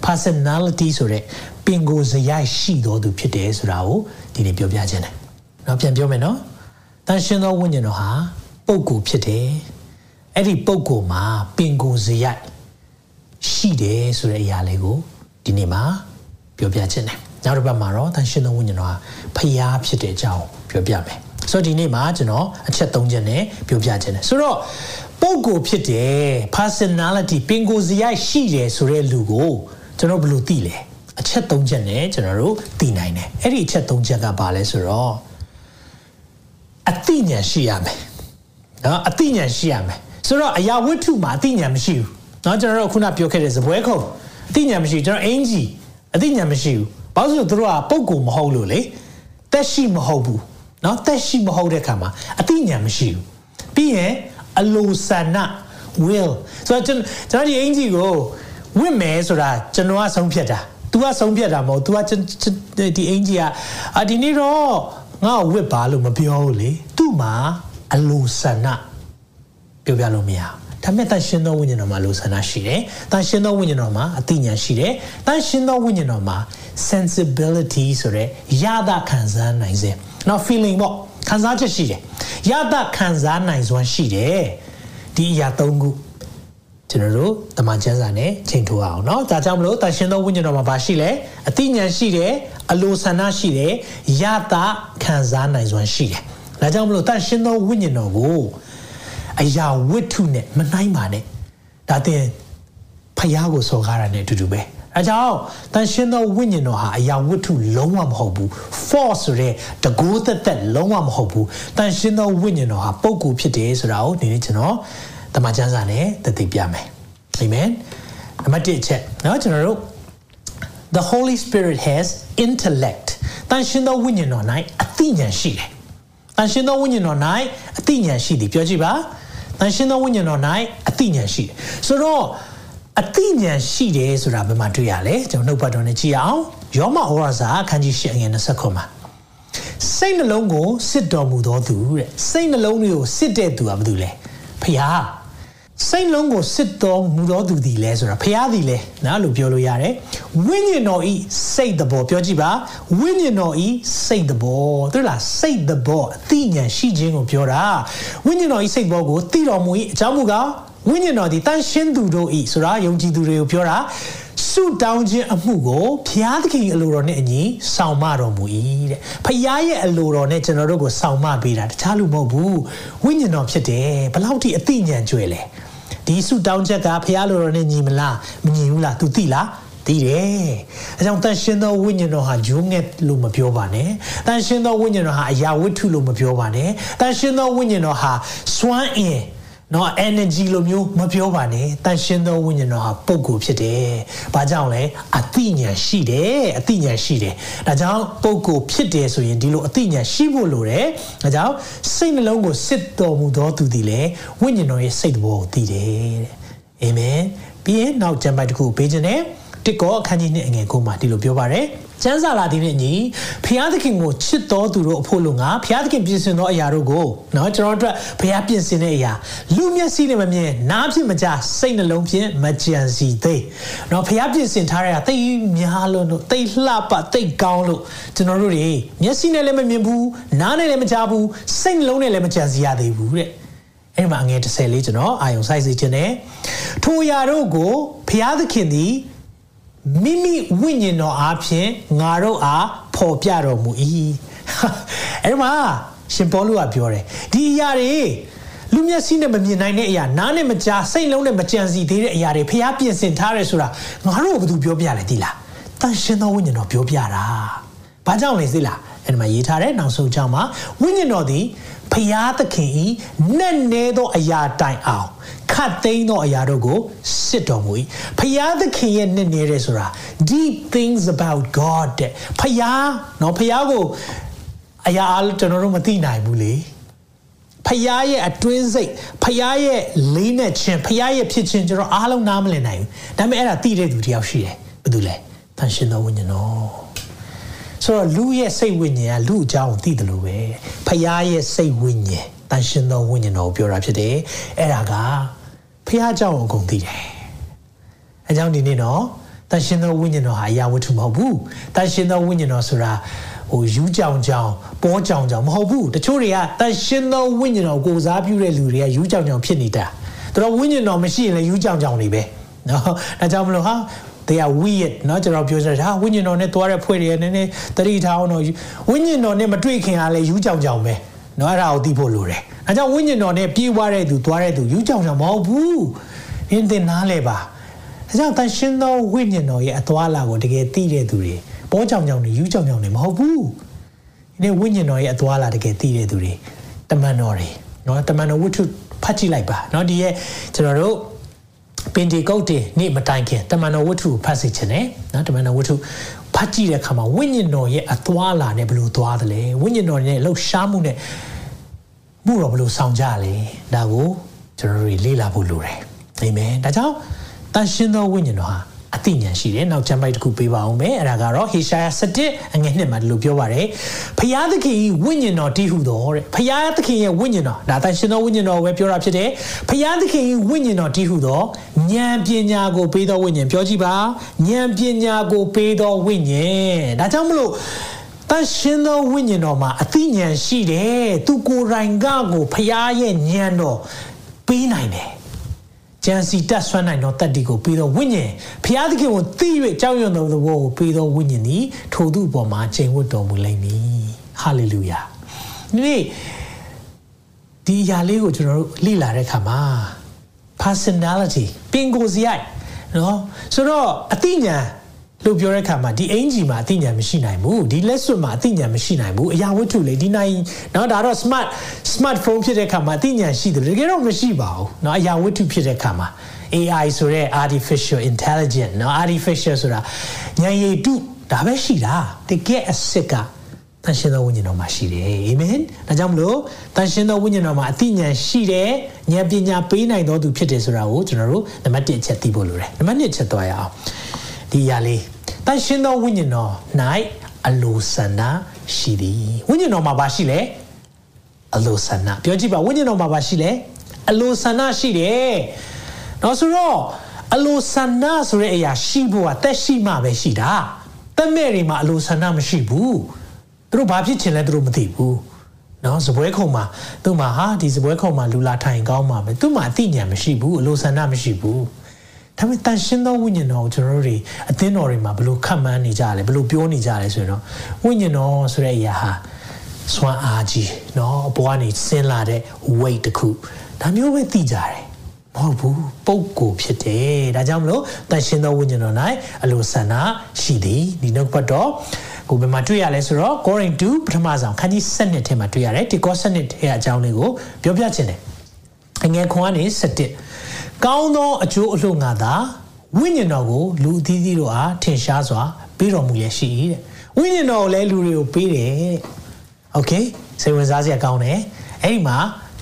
personality ဆိုတဲ့ပင်ကိုယ်စရိုက်ရှိတော်သူဖြစ်တယ်ဆိုတာကိုဒီနေ့ပြောပြခြင်းတယ်။နောက်ပြန်ပြောမယ်နော်။တန်ရှင်းသောဝိညာဉ်တော်ဟာပုံကိုဖြစ်တယ်အဲ့ဒီပုံကိုမှာပင်ကိုစရိုက်ရှိတယ်ဆိုတဲ့အရာလေးကိုဒီနေ့မှာပြောပြခြင်းတယ်နောက်တစ်ပတ်မှာတော့တန်ရှင်သောဝိညာဉ်တော်ဟာဖျားဖြစ်တဲ့အကြောင်းပြောပြမယ်ဆိုတော့ဒီနေ့မှာကျွန်တော်အချက်၃ချက်နဲ့ပြောပြခြင်းတယ်ဆိုတော့ ပုံကိုဖြစ်တယ် personality ပင်ကိုစရိုက်ရှိတယ်ဆိုတဲ့လူကိုကျွန်တော်ဘယ်လိုသိလဲအချက်၃ချက်နဲ့ကျွန်တော်တို့သိနိုင်တယ်အဲ့ဒီအချက်၃ချက်ကဘာလဲဆိုတော့အသိဉာဏ်ရှိရမယ်နော်အသိဉာဏ်ရှိရမယ်ဆိုတော့အရာဝတ္ထုမှာအသိဉာဏ်မရှိဘူးနော်ကျွန်တော်တို့ခုနပြောခဲ့တဲ့ဇပွဲခုံအသိဉာဏ်မရှိကျွန်တော်အင်ကြီးအသိဉာဏ်မရှိဘူးဘာလို့ဆိုတော့သူတို့ကပုံကိုမဟုတ်လို့လေတက်ရှိမဟုတ်ဘူးနော်တက်ရှိမဟုတ်တဲ့ခါမှာအသိဉာဏ်မရှိဘူးပြီးရင် အလိုဆန္ဒ will ဆိုတော့ကျွန်တော်ဒီအင်ဂျီကိုဝင့်မယ်ဆိုတာကျွန်တော်ကဆုံးဖြတ်တာ तू ကဆုံးဖြတ်တာမဟုတ် तू ကဒီအင်ဂျီကအဒီနေ့တော့ငါ့ကိုဝစ်ပါလို့မပြောဘူးလေသူ့မှာအလိုဆန္ဒပြောပြလို့မရဒါမဲ့တန်ရှင်သောဝိညာဉ်တော်မှာလိုဆန္ဒရှိတယ်။တန်ရှင်သောဝိညာဉ်တော်မှာအသိဉာဏ်ရှိတယ်။တန်ရှင်သောဝိညာဉ်တော်မှာ sensibility ဆိုတဲ့ရတာခံစားနိုင်စေ။ now feeling ပေါ့ ခံစားချက်ရှိတယ်။ရတာခံစားနိုင်စွမ်းရှိတယ်။ဒီအရာ၃ခုကျွန်တော်တို့တမန်ကျမ်းစာနဲ့ချိန်ထိုးအောင်เนาะဒါကြောင့်မလို့တန်ရှင်သောဝိညာဉ်တော်မှာဘာရှိလဲအသိဉာဏ်ရှိတယ်အလိုဆန္ဒရှိတယ်ယတာခံစားနိုင်စွမ်းရှိတယ်ဒါကြောင့်မလို့တန်ရှင်သောဝိညာဉ်တော်ကိုအရာဝိထုနဲ့မနှိုင်းပါနဲ့ဒါတင်ဖျားကိုစော်ကားတာနဲ့အတူတူပဲ အဲကြောင့်တန်ရှင်သောဝိညာဉ်တော်ဟာအရာဝတ္ထုလုံးဝမဟုတ်ဘူး force ဆိုတဲ့တကူးသက်သက်လုံးဝမဟုတ်ဘူးတန်ရှင်သောဝိညာဉ်တော်ဟာပုဂ္ဂိုလ်ဖြစ်တယ်ဆိုတာကိုဒီနေ့ကျွန်တော်တမန်ကျမ်းစာနဲ့တသိပြမယ်အာမင်နံပါတ်1ချက်เนาะကျွန်တော်တို့ the holy spirit has intellect တန်ရှင်သောဝိညာဉ်တော်၌အသိဉာဏ်ရှိတယ်တန်ရှင်သောဝိညာဉ်တော်၌အသိဉာဏ်ရှိသည်ပြောကြည့်ပါတန်ရှင်သောဝိညာဉ်တော်၌အသိဉာဏ်ရှိတယ်ဆိုတော့ အသိဉာဏ်ရှိတယ်ဆိုတာဘယ်မှာတွေ့ရလဲကျွန်တော်နှုတ်ပတ်တော်နဲ့ကြည့်အောင်ယောမဩဝါစာအခန်းကြီး၈အငယ်20ခုမှာစိတ်နှလုံးကိုစစ်တော်မူသောသူတဲ့စိတ်နှလုံးတွေကိုစစ်တဲ့သူကဘာလို့လဲဖခင်စိတ်လုံးကိုစစ်တော်မူတော်သူသည်လဲဆိုတာဖျားသည်လဲနော်လို့ပြောလို့ရတယ်ဝိညာဉ်တော်ဤစိတ်တဘောပြောကြည့်ပါဝိညာဉ်တော်ဤစိတ်တဘောတို့လားစိတ်တဘောအသိဉာဏ်ရှိခြင်းကိုပြောတာဝိညာဉ်တော်ဤစိတ်ဘောကိုသိတော်မူ၏အကြောင်းမူကား ဝိညာဉ်တော်သည်တန်ရှင်းသူတို့ဤဆိုတာယုံကြည်သူတွေကိုပြောတာဆုတောင်းခြင်းအမှုကိုဘုရားသခင်အလိုတော်နဲ့အညီဆောင်မတော်မူ၏တဲ့ဖခင်ရဲ့အလိုတော်နဲ့ကျွန်တော်တို့ကိုဆောင်မပေးတာတခြားလူမဟုတ်ဘူးဝိညာဉ်တော်ဖြစ်တယ်ဘလောက်ထိအသိဉာဏ်ကျွဲလဲဒီဆုတောင်းချက်ကဖះလိုတော်နဲ့ညီမလားမညီဘူးလား तू သိလားသိတယ်အဲကြောင့်တန်ရှင်သောဝိညာဉ်တော်ဟာဂျုံငက်လို့မပြောပါနဲ့တန်ရှင်သောဝိညာဉ်တော်ဟာအရာဝတ္ထုလို့မပြောပါနဲ့တန်ရှင်သောဝိညာဉ်တော်ဟာစွမ်းအင် နော် energy လိုမျိုးမပြောပါနဲ့တန်ရှင်းသောဝိညာဉ်တော်ဟာပုဂ္ဂိုလ်ဖြစ်တယ်။ဘာကြောင့်လဲအသိဉာဏ်ရှိတယ်အသိဉာဏ်ရှိတယ်။ဒါကြောင့်ပုဂ္ဂိုလ်ဖြစ်တယ်ဆိုရင်ဒီလိုအသိဉာဏ်ရှိဖို့လိုတယ်။ဒါကြောင့်စိတ်နှလုံးကိုစစ်တော်မူသောသူသည်လည်းဝိညာဉ်တော်ရဲ့စိတ်တော်ကိုသိတယ်တဲ့။အာမင်။ပြီးရင်နောက်ကျမ်းပိုက်တစ်ခုပေးခြင်းနဲ့တစ်ကောအခန်းကြီးနှစ်အငယ်ကိုမှဒီလိုပြောပါရယ်။ ။ကျမ်းစာလာသည်နှင့်ညီဖျားသခင်ကိုချစ်တော်သူတို့အဖို့လုံကဖျားသခင်ပြင်ဆင်သောအရာတို့ကိုနော်ကျွန်တော်တို့အတွက်ဖျားပြင်ဆင်တဲ့အရာလူမျက်စိနဲ့မမြင်နားဖြင့်မကြားစိတ်နှလုံးဖြင့်မကြံစီသေး။နော်ဖျားပြင်ဆင်ထားတဲ့အသိများလို့လို့သိလှပသိကောင်းလို့ကျွန်တော်တို့တွေမျက်စိနဲ့လည်းမမြင်ဘူးနားနဲ့လည်းမကြားဘူးစိတ်နှလုံးနဲ့လည်းမကြံစီရသေးဘူးတဲ့။ဲ့မှာငွေ30လေးကျွန်တော်အာယုံဆိုင်စေခြင်းနဲ့ထိုအရာတို့ကိုဘုရားသခင်သည် မိမိဝိညာဉ်တော်အားဖြင့်ငါတို့အားဖော်ပြတော်မူ၏အဲ့မှာရှင်ပေါလုကပြောတယ်ဒီအရာတွေလူမျက်စိနဲ့မမြင်နိုင်တဲ့အရာနားနဲ့မကြားစိတ်လုံးနဲ့မကြံစီသေးတဲ့အရာတွေဖျားပြင်ဆင်ထားတယ်ဆိုတာငါတို့ကဘာသူပြောပြလဲဒီလားတန်ရှင်သောဝိညာဉ်တော်ပြောပြတာဘာကြောင့်လဲသိလားအဲ့ဒီမှာရေးထားတဲ့နောက်ဆုံးကြောင်းမှာဝိညာဉ်တော်သည် ဖျားသခင်ဤနဲ့နေသောအရာတိုင်အောင်ခတ်သိမ်းသောအရာတို့ကိုစစ်တော်မူ၏ဖျားသခင်ရဲ့နဲ့နေတယ်ဆိုတာ deep things about god တဲ့ဖျားနော်ဖျားကိုအရာအားကျွန်တော်တို့မသိနိုင်ဘူးလေဖျားရဲ့အတွင်းစိတ်ဖျားရဲ့လေးနဲ့ချင်းဖျားရဲ့ဖြစ်ချင်းကျွန်တော်အားလုံးနားမလည်နိုင်ဘူးဒါပေမဲ့အဲ့ဒါသိတဲ့သူတယောက်ရှိတယ်ဘယ်သူလဲတန်ရှင်သောဝိညာဉ်တော် ဆိုတော့လူရဲ့စိတ်ဝိညာဉ်ကလူအကြောင်းကိုသိတယ်လို့ပဲဖရာရဲ့စိတ်ဝိညာဉ်တန်ရှင်သောဝိညာဉ်တော်ကိုပြောတာဖြစ်တယ်အဲ့ဒါကဖရာအကြောင်းကိုအကုန်သိတယ်အကြောင်းဒီနေ့တော့တန်ရှင်သောဝိညာဉ်တော်ဟာအရာဝတ္ထုမဟုတ်ဘူးတန်ရှင်သောဝိညာဉ်တော်ဆိုတာဟိုယူးကြောင်ကြောင်ပေါ်ကြောင်ကြောင်မဟုတ်ဘူးတချို့တွေကတန်ရှင်သောဝိညာဉ်တော်ကိုစားပြုတဲ့လူတွေကယူးကြောင်ကြောင်ဖြစ်နေတာသူတို့ဝိညာဉ်တော်မရှိရင်လည်းယူးကြောင်ကြောင်တွေပဲနော်ဒါကြောင့်မလို့ဟာ they are weird เนาะကျွန်တော်ပြောချင်တာဝိညာဉ်တော်နဲ့တွားတဲ့ဖွဲ့တွေနည်းနည်းတတိထားအောင်တော့ဝိညာဉ်တော်နဲ့မတွေ့ခင်ကလည်းယူကြောင်ကြောင်ပဲเนาะအဲ့ဒါကိုသိဖို့လိုတယ်အဲကြောင့်ဝိညာဉ်တော်နဲ့ပြေးွားတဲ့သူသွားတဲ့သူယူကြောင်ကြောင်မဟုတ်ဘူးအင်းတင်နားလဲပါအဲကြောင့်တန်ရှင်းသောဝိညာဉ်တော်ရဲ့အသွာလာကိုတကယ်သိတဲ့သူတွေပေါ်ကြောင်ကြောင်တွေယူကြောင်ကြောင်တွေမဟုတ်ဘူးဒီနေ့ဝိညာဉ်တော်ရဲ့အသွာလာတကယ်သိတဲ့သူတွေတမန်တော်တွေเนาะတမန်တော်ဝတ္ထုဖတ်ကြည့်လိုက်ပါเนาะဒီရဲ့ကျွန်တော်တို့ ပင်ဒီကုတ်တင်နေ့မတိုင်ခင်တမန်တော်ဝတ္ထုဖတ်စီခြင်းနဲ့နော်တမန်တော်ဝတ္ထုဖတ်ကြည့်တဲ့အခါမှာဝိညာဉ်တော်ရဲ့အသွာလာနဲ့ဘယ်လိုသွားသလဲဝိညာဉ်တော်ရဲ့လှုပ်ရှားမှုနဲ့မှုတော့ဘယ်လိုဆောင်ကြလဲဒါကိုကျွန်တော်တို့လေ့လာဖို့လိုတယ်အာမင်ဒါကြောင့်တန်ရှင်းသောဝိညာဉ်တော်ဟာ အသိဉာဏ်ရှိတယ်နောက်ကျမ်းပိုက်တစ်ခုပေးပါအောင်မယ်အဲ့ဒါကတော့ဟေရှာယ7အငယ်1မှာဒီလိုပြောပါတယ်ဖျားသခင်ဝိညာဉ်တော်တည်ဟူတော်တဲ့ဖျားသခင်ရဲ့ဝိညာဉ်တော်ဒါတန်ရှင်သောဝိညာဉ်တော်ပဲပြောတာဖြစ်တယ်ဖျားသခင်ဝိညာဉ်တော်တည်ဟူတော်ဉာဏ်ပညာကိုပေးသောဝိညာဉ်ပြောကြည့်ပါဉာဏ်ပညာကိုပေးသောဝိညာဉ်ဒါကြောင့်မလို့တန်ရှင်သောဝိညာဉ်တော်မှာအသိဉာဏ်ရှိတယ်သူကိုယ်တိုင်ကကိုဖျားရဲ့ဉာဏ်တော်ပေးနိုင်တယ် ကြံစီတက်ဆွမ်းနိုင်သောတတ္တိကိုပြီးသောဝိညာဉ်ဖျားသခင်ကိုသိ၍ကြောက်ရွံ့သောသဘောကိုပြီးသောဝိညာဉ်သည်ထိုသူအပေါ်မှာချိန်ဝတ်တော်မူလိမ့်မည်ဟာလေလုယာဒီနေ့ဒီအရာလေးကိုကျွန်တော်တို့လေ့လာတဲ့အခါမှာ personality ပင်ကိုယ်စီရိုက်နော်ဆိုတော့အသိဉာဏ် လို့ပြောတဲ့အခါမှာဒီအင်ဂျီမှာအသိဉာဏ်မရှိနိုင်ဘူးဒီလက်စွပ်မှာအသိဉာဏ်မရှိနိုင်ဘူးအရာဝတ္ထုလေဒီနိုင်နော်ဒါတော့ smart smartphone ဖြစ်တဲ့အခါမှာအသိဉာဏ်ရှိတယ်တကယ်တော့မရှိပါဘူးနော်အရာဝတ္ထုဖြစ်တဲ့အခါမှာ AI ဆိုတဲ့ artificial intelligence နော် artificial ဆိုတာဉာဏ်ရည်တုဒါပဲရှိတာတကယ်အစ်စ်ကတန်ရှင်သောဝိညာဉ်တော်မှာရှိတယ်အာမင်ဒါကြောင့်မလို့တန်ရှင်သောဝိညာဉ်တော်မှာအသိဉာဏ်ရှိတယ်ဉာဏ်ပညာပေးနိုင်တော်သူဖြစ်တယ်ဆိုတာကိုကျွန်တော်တို့နံပါတ်1အချက်သိဖို့လိုတယ်နံပါတ်2အချက်သွားရအောင် ဒီຢာလေးတန်ရှင်သောဝိညာဉ်တော်၌အလိုဆန္ဒရှိသည်ဝိညာဉ်တော်မှာဘာရှိလဲအလိုဆန္ဒပြောကြည့်ပါဝိညာဉ်တော်မှာဘာရှိလဲအလိုဆန္ဒရှိတယ်တော့ဆိုတော့အလိုဆန္ဒဆိုတဲ့အရာရှိဖို့ကတက်ရှိမှပဲရှိတာတက်မဲ့တွေမှာအလိုဆန္ဒမရှိဘူးသူတို့ဘာဖြစ်ချင်လဲသူတို့မသိဘူးနော်စပွဲခုံမှာသူ့မှာဟာဒီစပွဲခုံမှာလူလာထိုင်ကောင်းမှာပဲသူ့မှာအသိဉာဏ်မရှိဘူးအလိုဆန္ဒမရှိဘူး ဒါပေမဲ့တန်ရှင်းသောဝိညာဉ်တော်ကိုကျွန်တော်တို့တွေအသင်းတော်တွေမှာဘယ်လိုခတ်မှန်းနေကြလဲဘယ်လိုပြောနေကြလဲဆိုရင်တော့ဝိညာဉ်တော်ဆိုတဲ့အရာဟာစွမ်းအားကြီးเนาะဘဝနေဆင်းလာတဲ့ weight တခုဒါမျိုးပဲသိကြတယ်မဟုတ်ဘူးပုံကိုဖြစ်တယ်ဒါကြောင့်မလို့တန်ရှင်းသောဝိညာဉ်တော်၌အလိုဆန္ဒရှိသည်ဒီနောက်ပတ်တော့ကိုဘယ်မှာတွေ့ရလဲဆိုတော့ Corin 2ပထမဆုံးခန်းကြီး7ထဲမှာတွေ့ရတယ်ဒီ Cor 7ထဲအကြောင်းလေးကိုပြောပြချင်တယ်အငယ်ခွန်ကနေ7 ကောင်းသောအကျိုးအလှငါသာဝိညာဉ်တော်ကိုလူအသီးသီးတို့အားထင်ရှားစွာပေးတော်မူရရှိတဲ့ဝိညာဉ်တော်ကိုလည်းလူတွေကိုပေးတယ်တဲ့โอเคစိတ်ဝင်စားစရာကောင်းတယ်အဲ့ဒီမှာ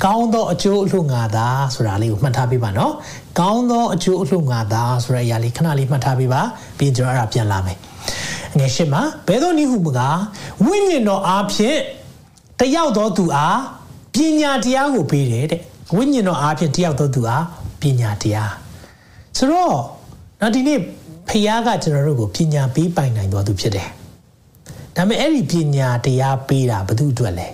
ကောင်းသောအကျိုးအလှငါသာဆိုတာလေးကိုမှတ်ထားပေးပါနော်ကောင်းသောအကျိုးအလှငါသာဆိုတဲ့အရာလေးခဏလေးမှတ်ထားပေးပါပြီးကျွန်တော်အဲ့ဒါပြန်လာမယ်ငယ်ရှင်းမှာဘယ်သောနည်းဟုမကားဝိညာဉ်တော်အားဖြင့်တယောက်သောသူအားပညာတရားကိုပေးတယ်တဲ့ဝိညာဉ်တော်အားဖြင့်တယောက်သောသူအားပ ညာတရားဆိုတော့တော့ဒီနေ့ဖခင်ကကျွန်တော်တို့ကိုပညာပေးပိုင်နိုင်တော်သူဖြစ်တယ်ဒါပေမဲ့အဲ့ဒီပညာတရားပေးတာဘယ်သူအတွက်လဲ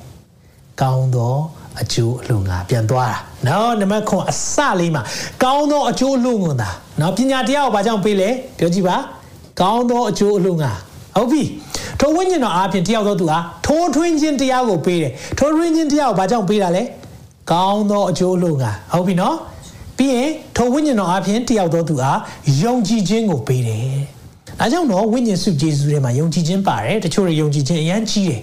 ကောင်းသောအကျိုးအလို့ငါပြန်သွားတာနော်နံပါတ်9အစလေးမှာကောင်းသောအကျိုးအလို့ငွန်တာနော်ပညာတရားကိုဘာကြောင့်ပေးလဲပြောကြည့်ပါကောင်းသောအကျိုးအလို့ငါဟုတ်ပြီထိုဝိညာဉ်တော်အားဖြင့်တယောက်သောသူဟာထိုးထွင်းခြင်းတရားကိုပေးတယ်ထိုးထွင်းခြင်းတရားကိုဘာကြောင့်ပေးတာလဲကောင်းသောအကျိုးအလို့ငါဟုတ်ပြီနော် ပြီးရင်ထိုဝိညာဉ်တော်အပြင်တယောက်သောသူအားယုံကြည်ခြင်းကိုပေးတယ်။ဒါကြောင့်တော့ဝိညာဉ်စုဂျေဇုထဲမှာယုံကြည်ခြင်းပါတယ်တချို့တွေယုံကြည်ခြင်းအရန်ကြီးတယ်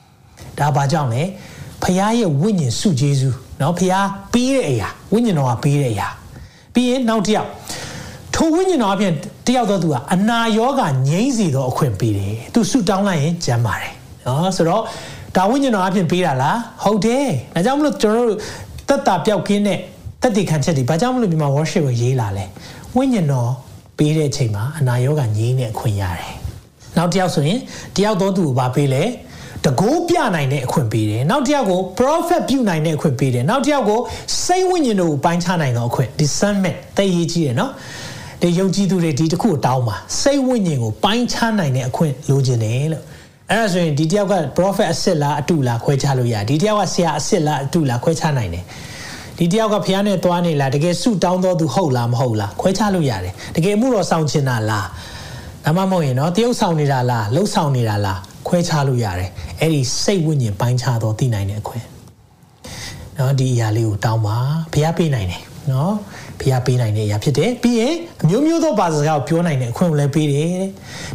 ။ဒါဘာကြောင့်လဲ။ဖခင်ရဲ့ဝိညာဉ်စုဂျေဇုနော်ဖခင်ပေးတဲ့အရာဝိညာဉ်တော်ကပေးတဲ့အရာပြီးရင်နောက်တစ်ယောက်ထိုဝိညာဉ်တော်အပြင်တယောက်သောသူကအနာရောဂါငြိမ့်စေသောအခွင့်ပေးတယ်။သူဆုတောင်းလိုက်ရင်ကျန်းမာတယ်။နော်ဆိုတော့ဒါဝိညာဉ်တော်အပြင်ပေးတာလားဟုတ်တယ်။ဒါကြောင့်မလို့ကျွန်တော်တို့တက်တာပြောက်ကင်းတဲ့ တက်တည်ခံချက်တွေဘာကြောင့်မလို့ဒီမှာ worship ကိုရေးလာလဲဝိညာဉ်တော်ပေးတဲ့အချိန်မှာအနာရောဂါငြိမ့်တဲ့အခွင့်ရတယ်နောက်တစ်ယောက်ဆိုရင်တယောက်တော့သူကိုဗာပေးလဲတကိုးပြနိုင်တဲ့အခွင့်ပေးတယ်နောက်တစ်ယောက်ကို prophet ပြုနိုင်တဲ့အခွင့်ပေးတယ်နောက်တစ်ယောက်ကိုစိတ်ဝိညာဉ်တို့ကိုပိုင်းခြားနိုင်တဲ့အခွင့် discernment သိရေးကြီးတယ်နော်ဒီယုံကြည်သူတွေဒီတစ်ခုတောင်းပါစိတ်ဝိညာဉ်ကိုပိုင်းခြားနိုင်တဲ့အခွင့်လိုချင်တယ်လို့အဲ့ဒါဆိုရင်ဒီတယောက်က prophet အစ်စ်လားအတူလားခွဲခြားလို့ရဒီတယောက်ကဆရာအစ်စ်လားအတူလားခွဲခြားနိုင်တယ် ဒီတယောက်ကဖះနဲ့သွားနေလားတကယ်ဆုတောင်းတော်သူဟုတ်လားမဟုတ်လားခွဲခြားလို့ရတယ်တကယ်မှုတော်ဆောင်ချင်တာလားဒါမှမဟုတ်ရင်เนาะတရုပ်ဆောင်နေတာလားလှုပ်ဆောင်နေတာလားခွဲခြားလို့ရတယ်အဲ့ဒီစိတ်ဝိညာဉ်ပိုင်းခြားတော့သိနိုင်တဲ့အခွင့်เนาะဒီအရာလေးကိုတောင်းပါဖះပေးနိုင်တယ်เนาะဖះပေးနိုင်တဲ့အရာဖြစ်တယ်ပြီးရင်အမျိုးမျိုးသောဘာသာစကားကိုပြောနိုင်တဲ့အခွင့်ကိုလည်းပေးတယ်တဲ့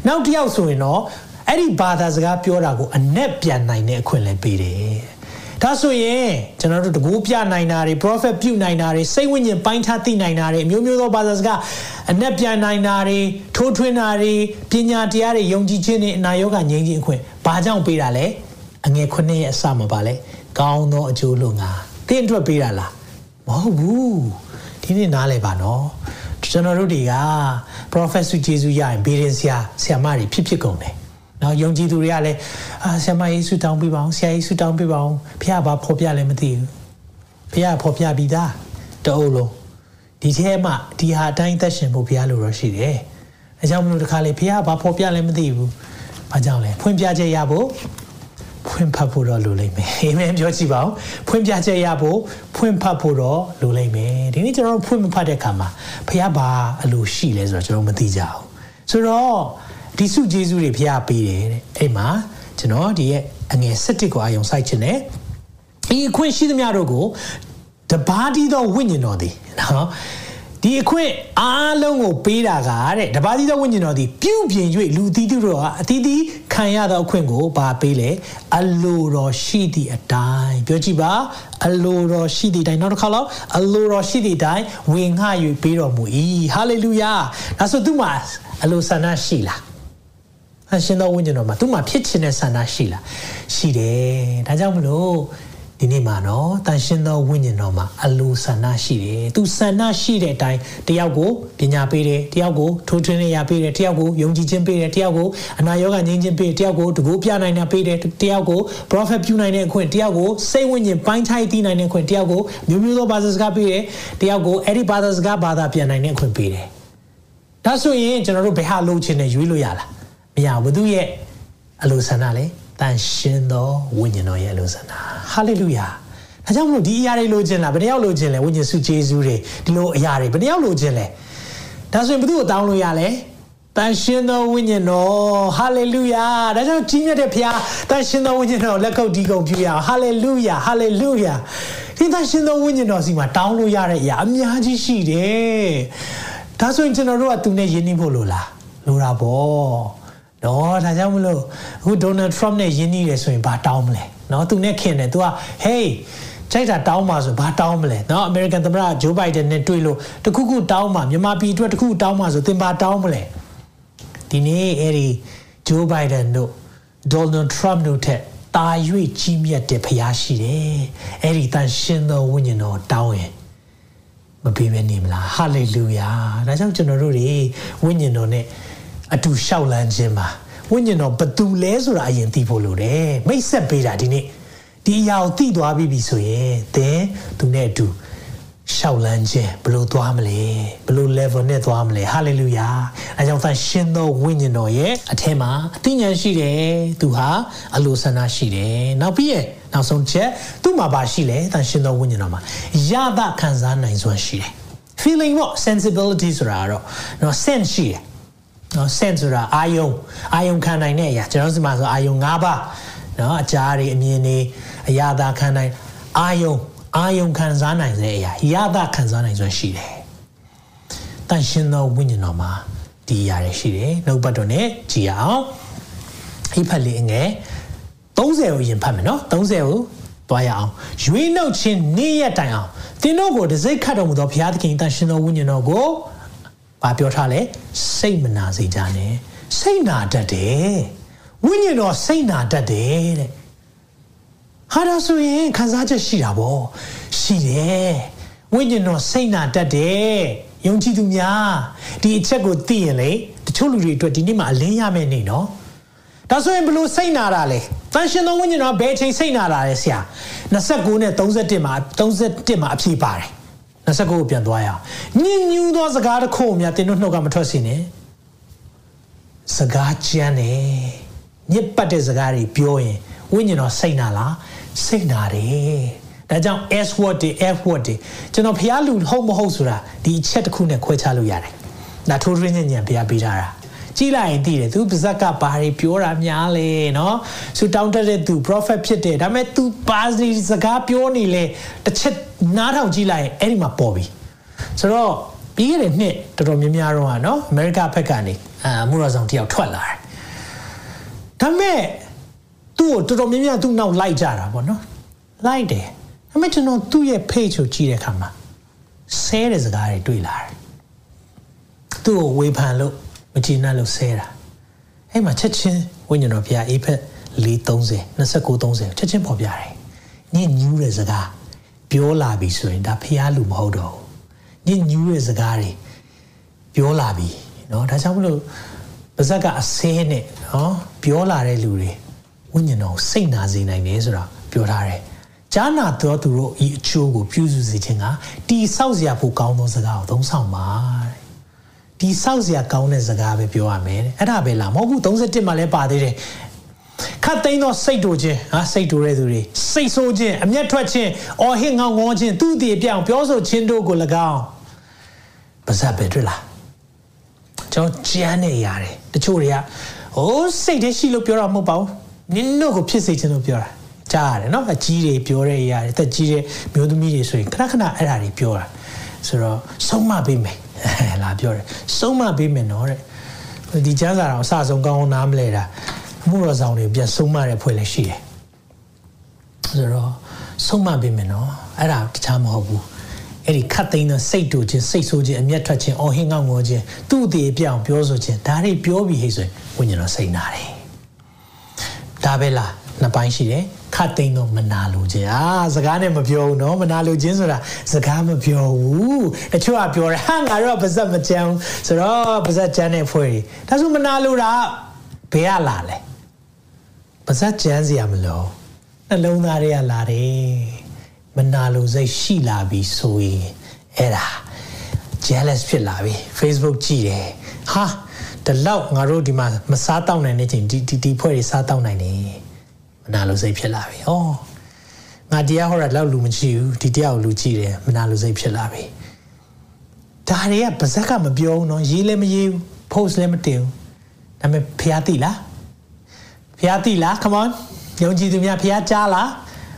နောက်တစ်ယောက်ဆိုရင်တော့အဲ့ဒီဘာသာစကားပြောတာကိုအနက်ပြန်နိုင်တဲ့အခွင့်လည်းပေးတယ် ဒါဆိုရင်ကျွန်တော်တို့တကူပြနိုင်တာတွေ prophet ပြုနိုင်တာတွေစိတ်ဝိညာဉ်ပိုင်းခြားသိနိုင်တာတွေအမျိုးမျိုးသောဘာသာစကားအနက်ပြန်နိုင်တာတွေထိုးထွင်းတာတွေပညာတရားတွေယုံကြည်ခြင်းတွေအနာရောဂါငြိမ်းခြင်းအခွင့်ဘာကြောင့်ပေးတာလဲအငယ်ခုနှစ်ရဲ့အစမှာပါလဲကောင်းသောအကျိုးလို့ငါတင်းအတွက်ပေးတာလားပမဟုတ်ဘူးဒီနေ့နားလဲပါနော်ကျွန်တော်တို့တွေက professor ဂျေစုရရင်ဘေးရင်ဆရာဆရာမတွေဖြစ်ဖြစ်ကုန်တယ် နော်ယုံကြည်သူတွေကလည်းအာဆရာမယေရှုတောင်းပေးပါအောင်ဆရာယေရှုတောင်းပေးပါအောင်ဖခင်ဘာဖော်ပြလဲမသိဘူးဖခင်ဖော်ပြပြီးသားတအုပ်လုံးဒီထဲမှာဒီဟာအတိုင်းသက်ရှင်ဖို့ဖခင်လိုတော့ရှိတယ်အဲကြောင့်မလို့တခါလေဖခင်ဘာဖော်ပြလဲမသိဘူးဘာကြောင့်လဲဖွင့်ပြချက်ရဖို့ဖွင့်ဖတ်ဖို့တော့လိုလိမ့်မယ်အာမင်ပြောကြည့်ပါဦးဖွင့်ပြချက်ရဖို့ဖွင့်ဖတ်ဖို့တော့လိုလိမ့်မယ်ဒီနေ့ကျွန်တော်တို့ဖွင့်မဖတ်တဲ့အခါမှာဖခင်ဘာအလိုရှိလဲဆိုတော့ကျွန်တော်မသိကြဘူးဆိုတော့ ဒီစုဂျေစုတွေဖခင်ပေးတယ်တဲ့အဲ့မှာကျွန်တော်ဒီရဲ့အငယ်၁၁ကိုအယုံစိုက်ခြင်းနဲ့ဒီအခွင့်ရှိသမျှတို့ကိုတပါးတီးသောဝိညာဉ်တော်သည်နော်ဒီအခွင့်အားလုံးကိုပေးတာကတဲ့တပါးသီးသောဝိညာဉ်တော်သည်ပြုပြင်၍လူသီးသူတို့ကအသီးသီးခံရသောအခွင့်ကိုပါပေးလေအလိုတော်ရှိသည့်အတိုင်းပြောကြည့်ပါအလိုတော်ရှိသည့်အတိုင်းနောက်တစ်ခါလောက်အလိုတော်ရှိသည့်အတိုင်းဝင်ငှ၍ပေးတော်မူ၏ဟာလေလုယာဒါဆိုသူ့မှာအလိုဆန္ဒရှိလား အရှင်တော်ဝိညာဉ်တော်မှာသူ့မှာဖြစ်ခြင်းတဲ့ဆန္ဒရှိလားရှိတယ်ဒါကြောင့်မလို့ဒီနေ့မှာနော်တန်ရှင်းသောဝိညာဉ်တော်မှာအလိုဆန္ဒရှိတယ်သူဆန္ဒရှိတဲ့အတိုင်းတယောက်ကိုပညာပေးတယ်တယောက်ကိုထိုးထွင်းနေရပေးတယ်တယောက်ကိုယုံကြည်ခြင်းပေးတယ်တယောက်ကိုအနာရောဂါငြိမ်းခြင်းပေးတယ်တယောက်ကိုတကူပြနိုင်တာပေးတယ်တယောက်ကို prophet ပြုနိုင်တဲ့အခွင့်တယောက်ကိုစိတ်ဝိညာဉ်ပိုင်းခြားသိနိုင်တဲ့အခွင့်တယောက်ကိုမျိုးမျိုးသောဘာသာစကားပေးတယ်တယောက်ကိုအဲ့ဒီဘာသာစကားဘာသာပြန်နိုင်တဲ့အခွင့်ပေးတယ်ဒါဆိုရင်ကျွန်တော်တို့ဘယ်ဟာလိုချင်တယ်ရွေးလို့ရလား မရဘူးသူရဲ့အလိုဆန္ဒလေတန်ရှင်သောဝိညာဉ်တော်ရဲ့အလိုဆန္ဒဟာလေလုယာဒါကြောင့်မလို့ဒီအရာတွေလိုချင်လားဘယ်တယောက်လိုချင်လဲဝိညာဉ်စုဂျေဇုတွေဒီလိုအရာတွေဘယ်တယောက်လိုချင်လဲဒါဆိုရင်ဘယ်သူ့ကိုတောင်းလို့ရလဲတန်ရှင်သောဝိညာဉ်တော်ဟာလေလုယာဒါကြောင့်ကြီးမြတ်တဲ့ဖခင်တန်ရှင်သောဝိညာဉ်တော်လက်ခုပ်တီးကုန်ပြုရအောင်ဟာလေလုယာဟာလေလုယာဒီတန်ရှင်သောဝိညာဉ်တော်စီမှာတောင်းလို့ရတဲ့အရာအများကြီးရှိတယ်ဒါဆိုရင်ကျွန်တော်တို့ကသူနဲ့ယဉ်နှင်းဖို့လိုလားလိုတာပေါ့ နော်ဒါကြောင့်မလို့အခုဒေါ်နယ်ထရမ့်နဲ့ယဉ်နှီးတယ်ဆိုရင်ဘာတောင်းမလဲနော်သူနဲ့ခင်တယ်သူက hey ကြိုက်တာတောင်းပါဆိုဘာတောင်းမလဲเนาะအမေရိကန်သမ္မတဂျိုးဘိုင်ဒန်နဲ့တွေ့လို့တခုခုတောင်းပါမြန်မာပြည်အတွက်တခုတောင်းပါဆိုသင်ဘာတောင်းမလဲဒီနေ့အဲ့ဒီဂျိုးဘိုင်ဒန်တို့ဒေါ်နယ်ထရမ့်တို့ထက်တာ၍ကြီးမြတ်တဲ့ဖရားရှိတယ်အဲ့ဒီတန်ရှင်သောဝိညာဉ်တော်တောင်းရင်မပေးဘဲနေမလားဟာလေလုယာဒါကြောင့်ကျွန်တော်တို့တွေဝိညာဉ်တော်နဲ့ အတူလျှောက်လန်းခြင်းပါဝိညာဉ်တော်ဘသူလဲဆိုတာအရင်သိဖို့လိုတယ်မိတ်ဆက်ပေးတာဒီနေ့ဒီအရာကိုသိသွားပြီပြီဆိုရင်သင်သူနဲ့အတူရှောက်လန်းခြင်းဘလို့သွားမလဲဘလို့ level နဲ့သွားမလဲ hallelujah အဲကြောင့်သင်ရှင်သောဝိညာဉ်တော်ရဲ့အထက်မှာအသိဉာဏ်ရှိတယ်သူဟာအလိုဆန္ဒရှိတယ်နောက်ပြီးရဲ့နောက်ဆုံးချက်သူ့မှာပါရှိလဲသင်ရှင်သောဝိညာဉ်တော်မှာရသခံစားနိုင်စွမ်းရှိတယ် feeling ပေါ့ sensibility ဆိုတာတော့နော် sense ရှိတယ် နော် sense ဆိုတာအာယုံအာယုံခံနိုင်တဲ့အရာကျွန်တော်စီမှာဆိုအာယုံ၅ပါးနော်အကြားတွေအမြင်တွေအရာသာခံနိုင်အာယုံအာယုံခံစားနိုင်တဲ့အရာရသခံစားနိုင်စွမ်းရှိတယ်။တန်ရှင်သောဝိညာဉ်တော်မှာဒီအရာတွေရှိတယ်။နှုတ်ပတ်တော်နဲ့ကြည်အောင်။ဟိဖတ်လေးငယ်30ကိုရင်ဖတ်မယ်နော်30ကိုတွားရအောင်။ရွေးနှုတ်ခြင်းနေ့ရက်တိုင်အောင်သင်တို့ကိုတစိ့ခတ်တော်မူသောဘုရားသခင်တန်ရှင်သောဝိညာဉ်တော်ကို ဘာပြောထားလဲစိတ်မနာစေကြနဲ့စိတ်နာတတ်တယ်ဝိညာဉ်တော်စိတ်နာတတ်တယ်တဲ့ဟာဒါဆိုရင်ခံစားချက်ရှိတာဗောရှိတယ်ဝိညာဉ်တော်စိတ်နာတတ်တယ်ယုံကြည်သူများဒီအချက်ကိုသိရင်လေတချို့လူတွေအတွက်ဒီနေ့မှအလင်းရမယ့်နေ့နော်ဒါဆိုရင်ဘလို့စိတ်နာတာလဲတန်ရှင်သောဝိညာဉ်တော်ဘယ်ချိန်စိတ်နာတာလဲဆရာ29နဲ့31မှာ31မှာအဖြေပါတယ် 29ကိုပြန်သွားရအောင်ညင်ညူးသောစကားတစ်ခုများတင်းတို့နှုတ်ကမထွက်စီနဲ့စကားကြမ်းနေညစ်ပတ်တဲ့စကားတွေပြောရင်ဝိညာဉ်တော်စိတ်နာလားစိတ်နာတယ်ဒါကြောင့် S word တွေ F word တွေကျွန်တော်ဖျားလူဟုတ်မဟုတ်ဆိုတာဒီအချက်တစ်ခုနဲ့ခွဲခြားလို့ရတယ်ဒါထိုးရင်းညံ့ညံဖျားပေးထားတာ ကြည့်လိုက်ရင်သိတယ်သူပါဇက်ကဘာတွေပြောတာများလဲเนาะဆူတောင်းတက်တဲ့သူ prophet ဖြစ်တယ်ဒါပေမဲ့ तू ပါစီစကားပြောနေလဲတစ်ချက်နားထောင်ကြည့်လိုက်ရင်အဲ့ဒီမှာပေါ်ပြီဆိုတော့ပြီးခဲ့တဲ့နှစ်တော်တော်များများတော့ဟာเนาะအမေရိကဘက်ကနေအာမူရဆောင်တယောက်ထွက်လာတယ်ဒါပေမဲ့သူ့ကိုတော်တော်များများသူ့နောက်လိုက်ကြတာပေါ့နော်လိုက်တယ်ဒါပေမဲ့ကျွန်တော်သူ့ရဲ့ page ကိုကြည့်တဲ့အခါမှာဆဲတဲ့စကားတွေတွေ့လာတယ်သူ့ကိုဝေဖန်လို့ မကြည်နပ်လို့ဆဲတာအဲ့မှာချက်ချင်းဝိညာဉ်တော်ဘုရားအေဖက်430 2930ချက်ချင်းပေါ်ပြတယ်ညင်ညူးတဲ့စကားပ ပြောလာပြီဆိုရင်ဒါဖះလူမဟုတ်တော့ဘူးညညူးရဲ့စကားတွေပြောလာပြီเนาะဒါကြောင့်မလို့ပါဇက်ကအစဲနဲ့เนาะပြောလာတဲ့လူတွေဝိညာဉ်တော်စိတ်နာစေနိုင်တယ်ဆိုတာပြောထားတယ်ဂျာနာတော်သူတို့ဤအချိုးကိုပြုစုစေခြင်းကတီဆောက်စရာဖို့ကောင်းသောစကားကိုသုံးဆောင်ပါတဲ့ ဒီဆောက်စရာကောင်းတဲ့စကားပဲပြောရမယ်တဲ့အဲ့ဒါပဲလားမဟုတ်ဘူး31မှာလည်းပါသေးတယ်ခတ်သိမ်းသောစိတ်တို့ချင်းဟာစိတ်တို့တဲ့သူတွေစိတ်ဆိုးခြင်းအမျက်ထွက်ခြင်းအော်ဟစ်ငေါငေါခြင်းသူတည်ပြောင်ပြောဆိုခြင်းတို့ကို၎င်းပါဇက်ပဲတွေ့လားကျွန်တော်ကြမ်းနေရတယ်တချို့တွေကဟိုးစိတ်တည်းရှိလို့ပြောတာမဟုတ်ပါဘူးနင်တို့ကိုဖြစ်စေခြင်းလို့ပြောတာကြားရတယ်နော်အကြီးတွေပြောတဲ့အရာတွေတက်ကြီးတဲ့မျိုးသမီးတွေဆိုရင်ခဏခဏအဲ့ဒါတွေပြောတာဆိုတော့ဆုံးမပေးမယ် လာပြောတယ်ဆုံးမပေးမယ်နော်တဲ့ဒီကျမ်းစာတော်အစဆုံးကောင်းအောင်နားမလဲတာမှုတော်ဆောင်တွေပြန်ဆုံးမတဲ့ဖွဲ့လည်းရှိတယ်ဆိုတော့ဆုံးမပေးမယ်နော်အဲ့ဒါတခြားမဟုတ်ဘူးအဲ့ဒီခတ်သိမ်းတဲ့စိတ်တူခြင်းစိတ်ဆိုးခြင်းအမျက်ထွက်ခြင်းအော်ဟင်းကောင်းငေါခြင်းသူ့အသေးပြောင်းပြောဆိုခြင်းဒါတွေပြောပြီးဟဲ့ဆိုရင်ဝိညာဉ်တော်စိတ်နာတယ်ဒါပဲလားနှစ်ပိုင်းရှိတယ် ခတ်သိမ်းတော့မနာလိုခြင်းအာစကားနဲ့မပြောဘူးเนาะမနာလိုခြင်းဆိုတာစကားမပြောဘူးတချို့ကပြောတယ်ဟာငါတို့ကပါဇက်မကြမ်းဆိုတော့ပါဇက်ကြမ်းတဲ့ဖွဲ့တွေဒါဆိုမနာလိုတာဘယ်ကလာလဲပါဇက်ကြမ်းစရာမလိုနှလုံးသားတွေကလာတယ်မနာလိုစိတ်ရှိလာပြီဆိုရင်အဲ့ဒါ jealous ဖြစ်လာပြီ Facebook ကြည့်တယ်ဟာဒီလောက်ငါတို့ဒီမှာမစားတောက်နိုင်တဲ့ချိန်ဒီဒီဒီဖွဲ့တွေစားတောက်နိုင်တယ် မနာလိုစိတ်ဖြစ်လာပြီ။ဩငါတရားဟောတာလောက်လူမကြည့်ဘူးဒီတရားကိုလူကြည့်တယ်မနာလိုစိတ်ဖြစ်လာပြီ။ဒါတွေကပါဇက်ကမပြောဘူးနော်ရေးလည်းမရေးဘူး post လည်းမတင်ဘူး။ဒါပေမဲ့ဖျားသိလား။ဖျားသိလား come on ယုံကြည်သူများဖျားကြားလား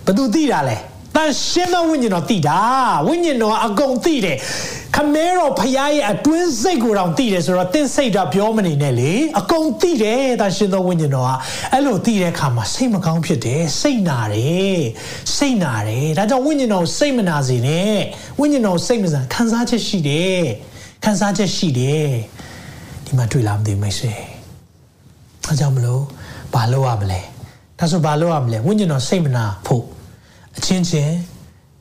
ဘသူသိတာလဲ။တန်ရှင်းသောဝိညာဉ်တော်သိတာဝိညာဉ်တော်အကုန်သိတယ် ခမဲတော်ဖရားရဲ့အတွင်းစိတ်ကိုတောင်သိတယ်ဆိုတော့တင်းစိတ်တော့ပြောမနေနဲ့လေအကုန်သိတယ်တန်ရှင်းသောဝိညာဉ်တော်ကအဲ့လိုသိတဲ့အခါမှာစိတ်မကောင်းဖြစ်တယ်စိတ်နာတယ်စိတ်နာတယ်ဒါကြောင့်ဝိညာဉ်တော်စိတ်မနာစေနဲ့ဝိညာဉ်တော်စိတ်မစားခံစားချက်ရှိတယ်ခံစားချက်ရှိတယ်ဒီမှာတွေ့လာမသိမိတ်ဆွေအဲကြောင့်မလို့ဘာလုပ်ရမလဲဒါဆိုဘာလုပ်ရမလဲဝိညာဉ်တော်စိတ်မနာဖို့အချင်းချင်း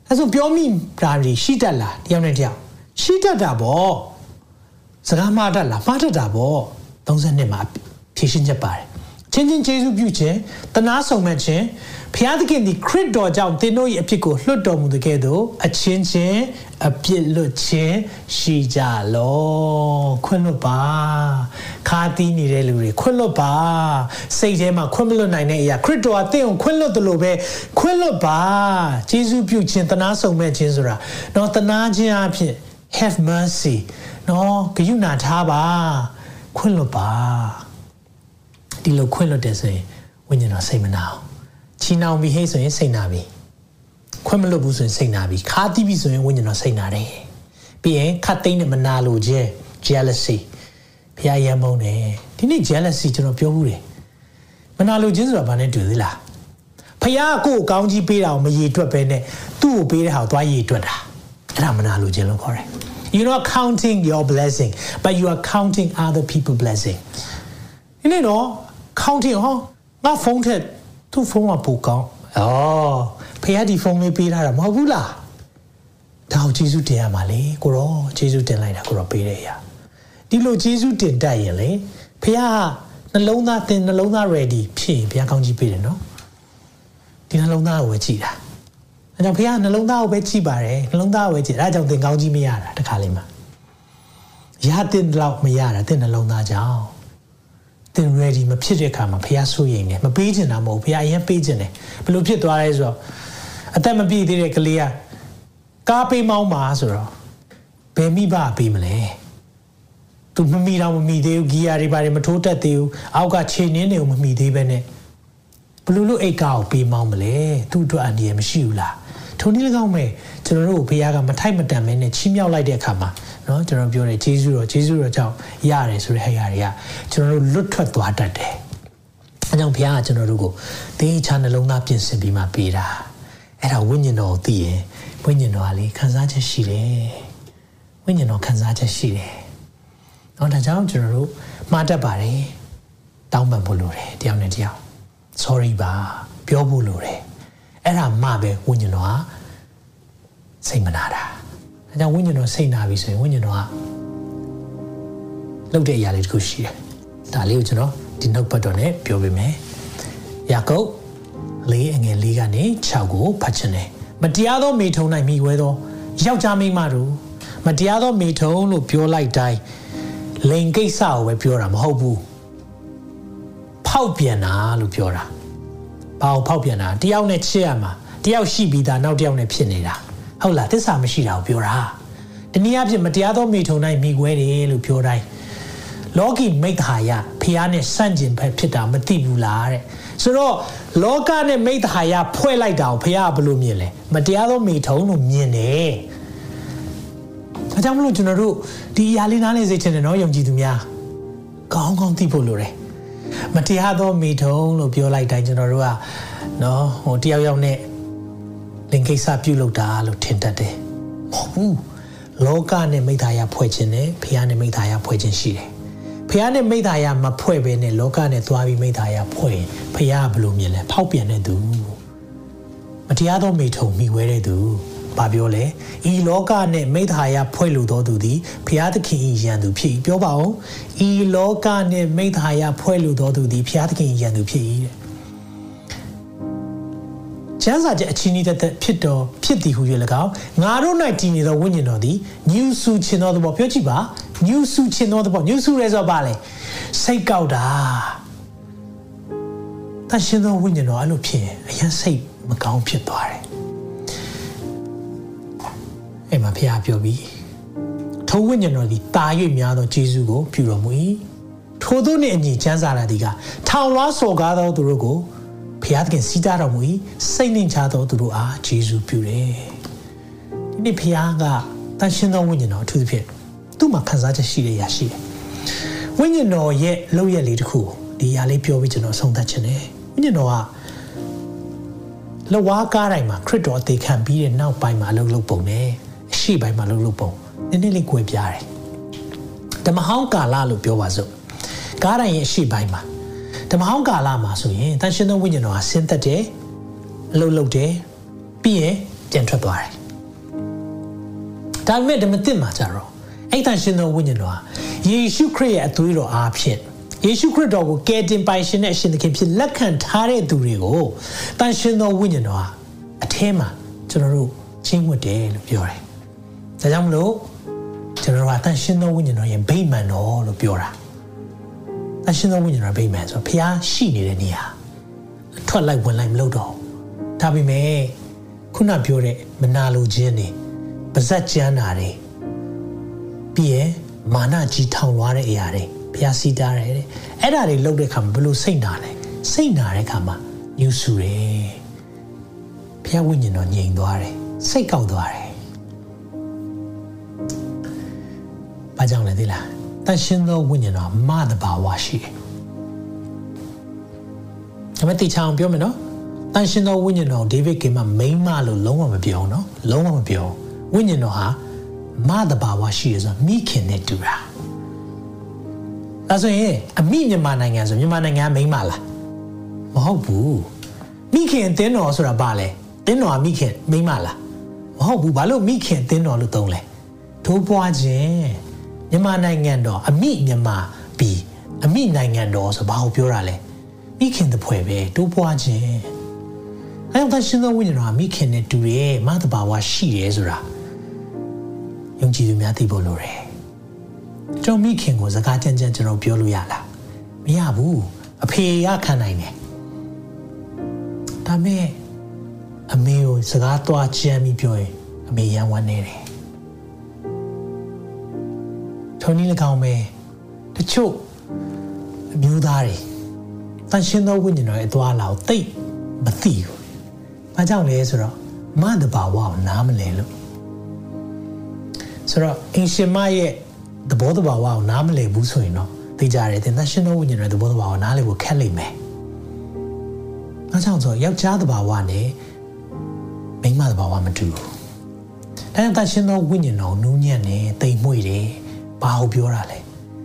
အဲဆိုပြောမိတာတွေရှိတတ်လားတယောက်နဲ့တယောက် ရှိတတ်တာပေါ့စကားမှားတတ်လားမှားတတ်တာပေါ့32မှာဖြည့်ရှင်းချက်ပါတယ်ချင်းချင်းကျေးဇူးပြုခြင်းတနာဆောင်မဲ့ခြင်းဖျားသခင်ဒီခရစ်တော်ကြောင့်သင်တို့၏အဖြစ်ကိုလွှတ်တော်မူတဲ့ကဲ့သို့အချင်းချင်းအပြစ်လွတ်ခြင်းရှိကြလောခွင့်လွတ်ပါခါတီးနေတဲ့လူတွေခွင့်လွတ်ပါစိတ်ထဲမှာခွင့်မလွတ်နိုင်တဲ့အရာခရစ်တော်အသင်ကိုခွင့်လွတ်တယ်လို့ပဲခွင့်လွတ်ပါယေရှုပြုခြင်းတနာဆောင်မဲ့ခြင်းဆိုတာတော့တနာခြင်းအဖြစ် have mercy နော်ဂရုဏာထားပါခွင့်လွတ်ပါဒီလိုခွင့်လွတ်တယ်ဆိုရင်ဝိညာဉ်တော်စိတ်မနာအောင်ချီနှောင်ပြီးဟေးဆိုရင်စိတ်နာပြီခွင့်မလွတ်ဘူးဆိုရင်စိတ်နာပြီခါတိပြီဆိုရင်ဝိညာဉ်တော်စိတ်နာတယ်ပြီးရင်ခတ်သိမ်းနဲ့မနာလို့ခြင်း jealousy ဖျားရမ်းမုန်းတယ်ဒီနေ့ jealousy ကျွန်တော်ပြောဘူးတယ်မနာလို့ခြင်းဆိုတာဘာနဲ့တူသေးလားဖျားကိုကောင်းကြီးပေးတာကိုမရေတွက်ပဲနဲ့သူ့ကိုပေးတဲ့ဟာကိုသွားရေတွက်တာ အဲ့ဒါမနာလို့ခြင်းလို့ခေါ်တယ် You're not counting your blessing but you are counting other people blessing ဒီနေ့တော့ counting ဟောငါဖုန်းထက်သူ့ဖုန်းကပိုကောင်းဩဖះဒီဖုန်းလေးပေးထားတာမဟုတ်ဘူးလားဒါကိုကျေးဇူးတင်ရမှာလေကိုရောကျေးဇူးတင်လိုက်တာကိုရောပေးတဲ့အရာဒီလိုကျေးဇူးတင်တတ်ရင်လေဖះနှလုံးသားတင်နှလုံးသား ready ဖြစ်ရင်ဘုရားကောင်းကြီးပေးတယ်နော်ဒီနှလုံးသားကိုပဲကြည်တာ အဲကြောင့်ဘုရားနှလုံးသားကိုပဲကြည်ပါတယ်နှလုံးသားကိုပဲကြည်အဲဒါကြောင့်သင်ကောင်းကြီးမရတာတခါလေးမှာရတဲ့လောက်မရတာသင်နှလုံးသားကြောင့်သင် ready မဖြစ်တဲ့အခါမှာဘုရားစိုးရိမ်တယ်မပေးချင်တာမဟုတ်ဘုရားအရင်ပေးချင်တယ်ဘယ်လိုဖြစ်သွားလဲဆိုတော့အသက်မပြည့်သေးတဲ့ကလေးကကားပေးမောင်းပါဆိုတော့ဘယ်မိဘပေးမလဲသူမမီတော့မမီသေးဘူးဂီယာတွေပါတယ်မထိုးတက်သေးဘူးအောက်ကခြေနင်းတွေကိုမမီသေးပဲနဲ့ဘလို့လို့အိတ်ကားကိုပေးမောင်းမလဲသူ့အတွက်အန္တရာယ်မရှိဘူးလား ထုံနည်း၎င်းမဲ့ကျွန်တော်တို့ဘုရားကမထိုက်မတန်မဲနဲ့ချီးမြှောက်လိုက်တဲ့အခါမှာเนาะကျွန်တော်ပြောတယ်ဂျေဇုတော်ဂျေဇုတော်ကြောင့်ရတယ်ဆိုတဲ့ဟဲ့ရတွေကကျွန်တော်တို့လွတ်ထွက်သွားတတ်တယ်အဲကြောင့်ဘုရားကကျွန်တော်တို့ကိုသေချာနှလုံးသားပြင်ဆင်ပြီးမှပေးတာအဲ့ဒါဝိညာဉ်တော်ကိုသိရင်ဝိညာဉ်တော်ကလေခံစားချက်ရှိတယ်ဝိညာဉ်တော်ခံစားချက်ရှိတယ်เนาะဒါကြောင့်ကျွန်တော်တို့မှားတတ်ပါတယ်တောင်းပန်ဖို့လိုတယ်တယောက်နဲ့တယောက် sorry ပါပြောဖို့လိုတယ် အဲ့ဒါမှပဲဝိညာဉ်တော်ကစိတ်မနာတာအဲကြောင့်ဝိညာဉ်တော်စိတ်နာပြီဆိုရင်ဝိညာဉ်တော်ကလုပ်တဲ့အရာလေးတစ်ခုရှိတယ်ဒါလေးကိုကျွန်တော်ဒီနှုတ်ပတ်တော်နဲ့ပြောပေးမယ်ယာကုပ်လေးအငယ်လေးကနေ6ကိုဖတ်ချင်တယ်မတရားသောမိထုံ၌မိဝဲသောယောက်ျားမိန်းမတို့မတရားသောမိထုံလို့ပြောလိုက်တိုင်းလိန်ကိစ္စကိုပဲပြောတာမဟုတ်ဘူးဖောက်ပြန်တာလို့ပြောတာ ဘာကိုဖောက်ပြန်တာတယောက်နဲ့ချစ်ရမှာတယောက်ရှိပြီးသားနောက်တယောက်နဲ့ဖြစ်နေတာဟုတ်လားသစ္စာမရှိတာကိုပြောတာတနည်းအားဖြင့်မတရားသောမိထုံ၌မိခွဲတယ်လို့ပြောတိုင်းလောကီမိတ်ဟာယဖျားနဲ့ဆန့်ကျင်ဘက်ဖြစ်တာမသိဘူးလားတဲ့ဆိုတော့လောကနဲ့မိတ်ဟာယဖွဲ့လိုက်တာကိုဖျားကဘယ်လိုမြင်လဲမတရားသောမိထုံလို့မြင်တယ်ဒါကြောင့်မလို့ကျွန်တော်တို့ဒီအရာလေးနားလည်စေချင်တယ်နော်ယုံကြည်သူများကောင်းကောင်းသိဖို့လိုတယ် မတရားသောမိထုံလို့ပြောလိုက်တိုင်းကျွန်တော်တို့ကနော်ဟိုတယောက်ယောက်နဲ့လင်ကိစ္စပြုတ်လောက်တာလို့ထင်တတ်တယ်မဟုတ်ဘူးလောကနဲ့မိသားရဖွဲ့ခြင်းနဲ့ဖះနဲ့မိသားရဖွဲ့ခြင်းရှိတယ်ဖះနဲ့မိသားရမဖွဲ့ဘဲနဲ့လောကနဲ့သွားပြီးမိသားရဖွဲ့ရင်ဖះကဘယ်လိုမြင်လဲဖောက်ပြန်တဲ့သူမတရားသောမိထုံမိဝဲတဲ့သူ ဘာပြောလဲဤလောကနဲ့မိသားရဖွဲ့လို့တော်သူသည်ဖះသခင်ဤယံသူဖြစ်ပြောပါဦးဤလောကနဲ့မိသားရဖွဲ့လို့တော်သူသည်ဖះသခင်ဤယံသူဖြစ်၏တဲ့ကျမ်းစာချက်အချင်းဤသက်ဖြစ်တော်ဖြစ်သည်ဟု၍၎င်းငါတို့၌တည်နေသောဝိညာဉ်တော်သည်ညူဆူခြင်းသောသဘောပြောကြည့်ပါညူဆူခြင်းသောသဘောညူဆူရဲဆိုပါလေစိတ်ကောက်တာတရှင်သောဝိညာဉ်တော်အဲ့လိုဖြစ်ရင်အရင်စိတ်မကောင်းဖြစ်သွားတယ် အဲ့မှာဖះပြောပြီးထိုဝိညာဉ်တော်သည်တာ၍များသောဂျေဇုကိုပြုတော်မူ၏ထိုသို့နှင့်အညီကျမ်းစာလာသည်ကထောင်လွှားစော်ကားသောသူတို့ကိုဖျားသခင်စီးတာတော်မူ၏စိတ်နှင့်ချသောသူတို့အားဂျေဇုပြုတယ်ဒီနေ့ဖျားကတန်ရှင်းသောဝိညာဉ်တော်အထူးသဖြင့်သူ့မှာခံစားချက်ရှိတဲ့ရာရှိတယ်ဝိညာဉ်တော်ရဲ့လောက်ရက်လေးတစ်ခုဒီຢာလေးပြောပြီးကျွန်တော်ဆုံးသက်ခြင်းတယ်ဝိညာဉ်တော်ကလဝါကားတိုင်းမှာခရစ်တော်အသေးခံပြီးတဲ့နောက်ပိုင်းမှာအလုပ်လုပ်ပုံနဲ့အ ရှိပိုင်းမှာလုပ်လုပ်ပုံနည်းနည်းလေးကွဲပြားတယ်ဓမ္မဟောင်းကာလလို့ပြောပါစို့ကားတိုင်းရဲ့အရှိပိုင်းမှာဓမ္မဟောင်းကာလမှာဆိုရင်တန်ရှင်သောဝိညာဉ်တော်ဟာဆင်းသက်တယ်အလုပ်လုပ်တယ်ပြီးရင်ပြန်ထွက်သွားတယ်ဒါပေမဲ့ဓမ္မသစ်မှာကြတော့အဲ့တန်ရှင်သောဝိညာဉ်တော်ဟာယေရှုခရစ်ရဲ့အသွေးတော်အားဖြင့်ယေရှုခရစ်တော်ကိုကယ်တင်ပိုင်ရှင်တဲ့အရှင်သခင်ဖြစ်လက်ခံထားတဲ့သူတွေကိုတန်ရှင်သောဝိညာဉ်တော်ဟာအထဲမှာကျွန်တော်တို့ချင်းဝတ်တယ်လို့ပြောတယ်။ ဒါကြောင့်မလို့ကျွန်တော်တို့ကတန်ရှင်သောဝိညာဉ်တော်ရဲ့ဗိမာန်တော်လို့ပြောတာ။တန်ရှင်သောဝိညာဉ်တော်ဗိမာန်ဆိုဖျားရှိနေတဲ့နေရာထွက်လိုက်ဝင်လိုက်မလုပ်တော့။ဒါပေမဲ့ခုနပြောတဲ့မနာလိုခြင်းတွေပါဇက်ကြမ်းတာတွေပြီးရင်မာနကြီးထောင်လွှားတဲ့အရာတွေဘုရားစီတာတယ်တဲ့အဲ့ဒါတွေလုပ်တဲ့အခါမှာဘယ်လိုစိတ်နာလဲစိတ်နာတဲ့အခါမှာညူဆူတယ်ဘုရားဝိညာဉ်တော်ငြိမ်သွားတယ်စိတ်ကောက်သွားတယ် ကြောင့်လဲသိလားတန်ရှင်းသောဝိညာဉ်တော်မတဘာဝရှိတယ်ဒါပေမဲ့တိချအောင်ပြောမယ်နော်တန်ရှင်းသောဝိညာဉ်တော်ဒေးဗစ်ကင်မမိန်းမလို့လုံးဝမပြောဘူးနော်လုံးဝမပြောဝိညာဉ်တော်ဟာမတဘာဝရှိရဆိုမိခင်နဲ့တူတာဒါဆိုရင်အမိမြန်မာနိုင်ငံဆိုမြန်မာနိုင်ငံကမိန်းမလားမဟုတ်ဘူးမိခင်အတင်းတော်ဆိုတာဘာလဲတင်းတော်ကမိခင်မိန်းမလားမဟုတ်ဘူးဘာလို့မိခင်အတင်းတော်လို့သုံးလဲထိုးပွားခြင်း မြန်မာနိုင်ငံတော်အမိမြန်မာပြီးအမိနိုင်ငံတော်ဆိုဘာကိုပြောတာလဲမိခင်တပွဲပဲတိုးပွားခြင်းအဲဒါရှင်သောဝိညာဉ်တော်ကမိခင်နဲ့တူတယ်မတဘာဝရှိတယ်ဆိုတာယုံကြည်သူများသိဖို့လိုတယ်ကျွန်တော်မိခင်ကိုစကားကြမ်းကြမ်းကျွန်တော်ပြောလို့ရလားမရဘူးအဖေရခံနိုင်တယ်ဒါမဲ့အမေကိုစကားသွားကြမ်းပြီးပြောရင်အမေရန်ဝမ်းနေတယ် ထုံနည်း၎င်းပဲတချို့အမျိုးသားတွေတန်ရှင်းသောဝိညာဉ်တော်ရဲ့အသွားလာကိုသိမသိဘူး။ဘာကြောင့်လဲဆိုတော့မတဘာဝကိုနားမလဲလို့ဆိုတော့အင်ရှင်မရဲ့သဘောတဘာဝကိုနားမလည်ဘူးဆိုရင်တော့သိကြရတယ်သင်သက်ရှင်သောဝိညာဉ်ရဲ့သဘောတဘာဝကိုနားလည်ဖို့ခက်လိမ့်မယ်။အဲကြောင့်ဆိုယောက်ျားတဘာဝနဲ့မိန်းမတဘာဝမတူဘူး။အဲသက်ရှင်သောဝိညာဉ်တော်နူးညံ့နေတိမ်မွေ့တယ်။ ဘာကိုပြောတာလဲ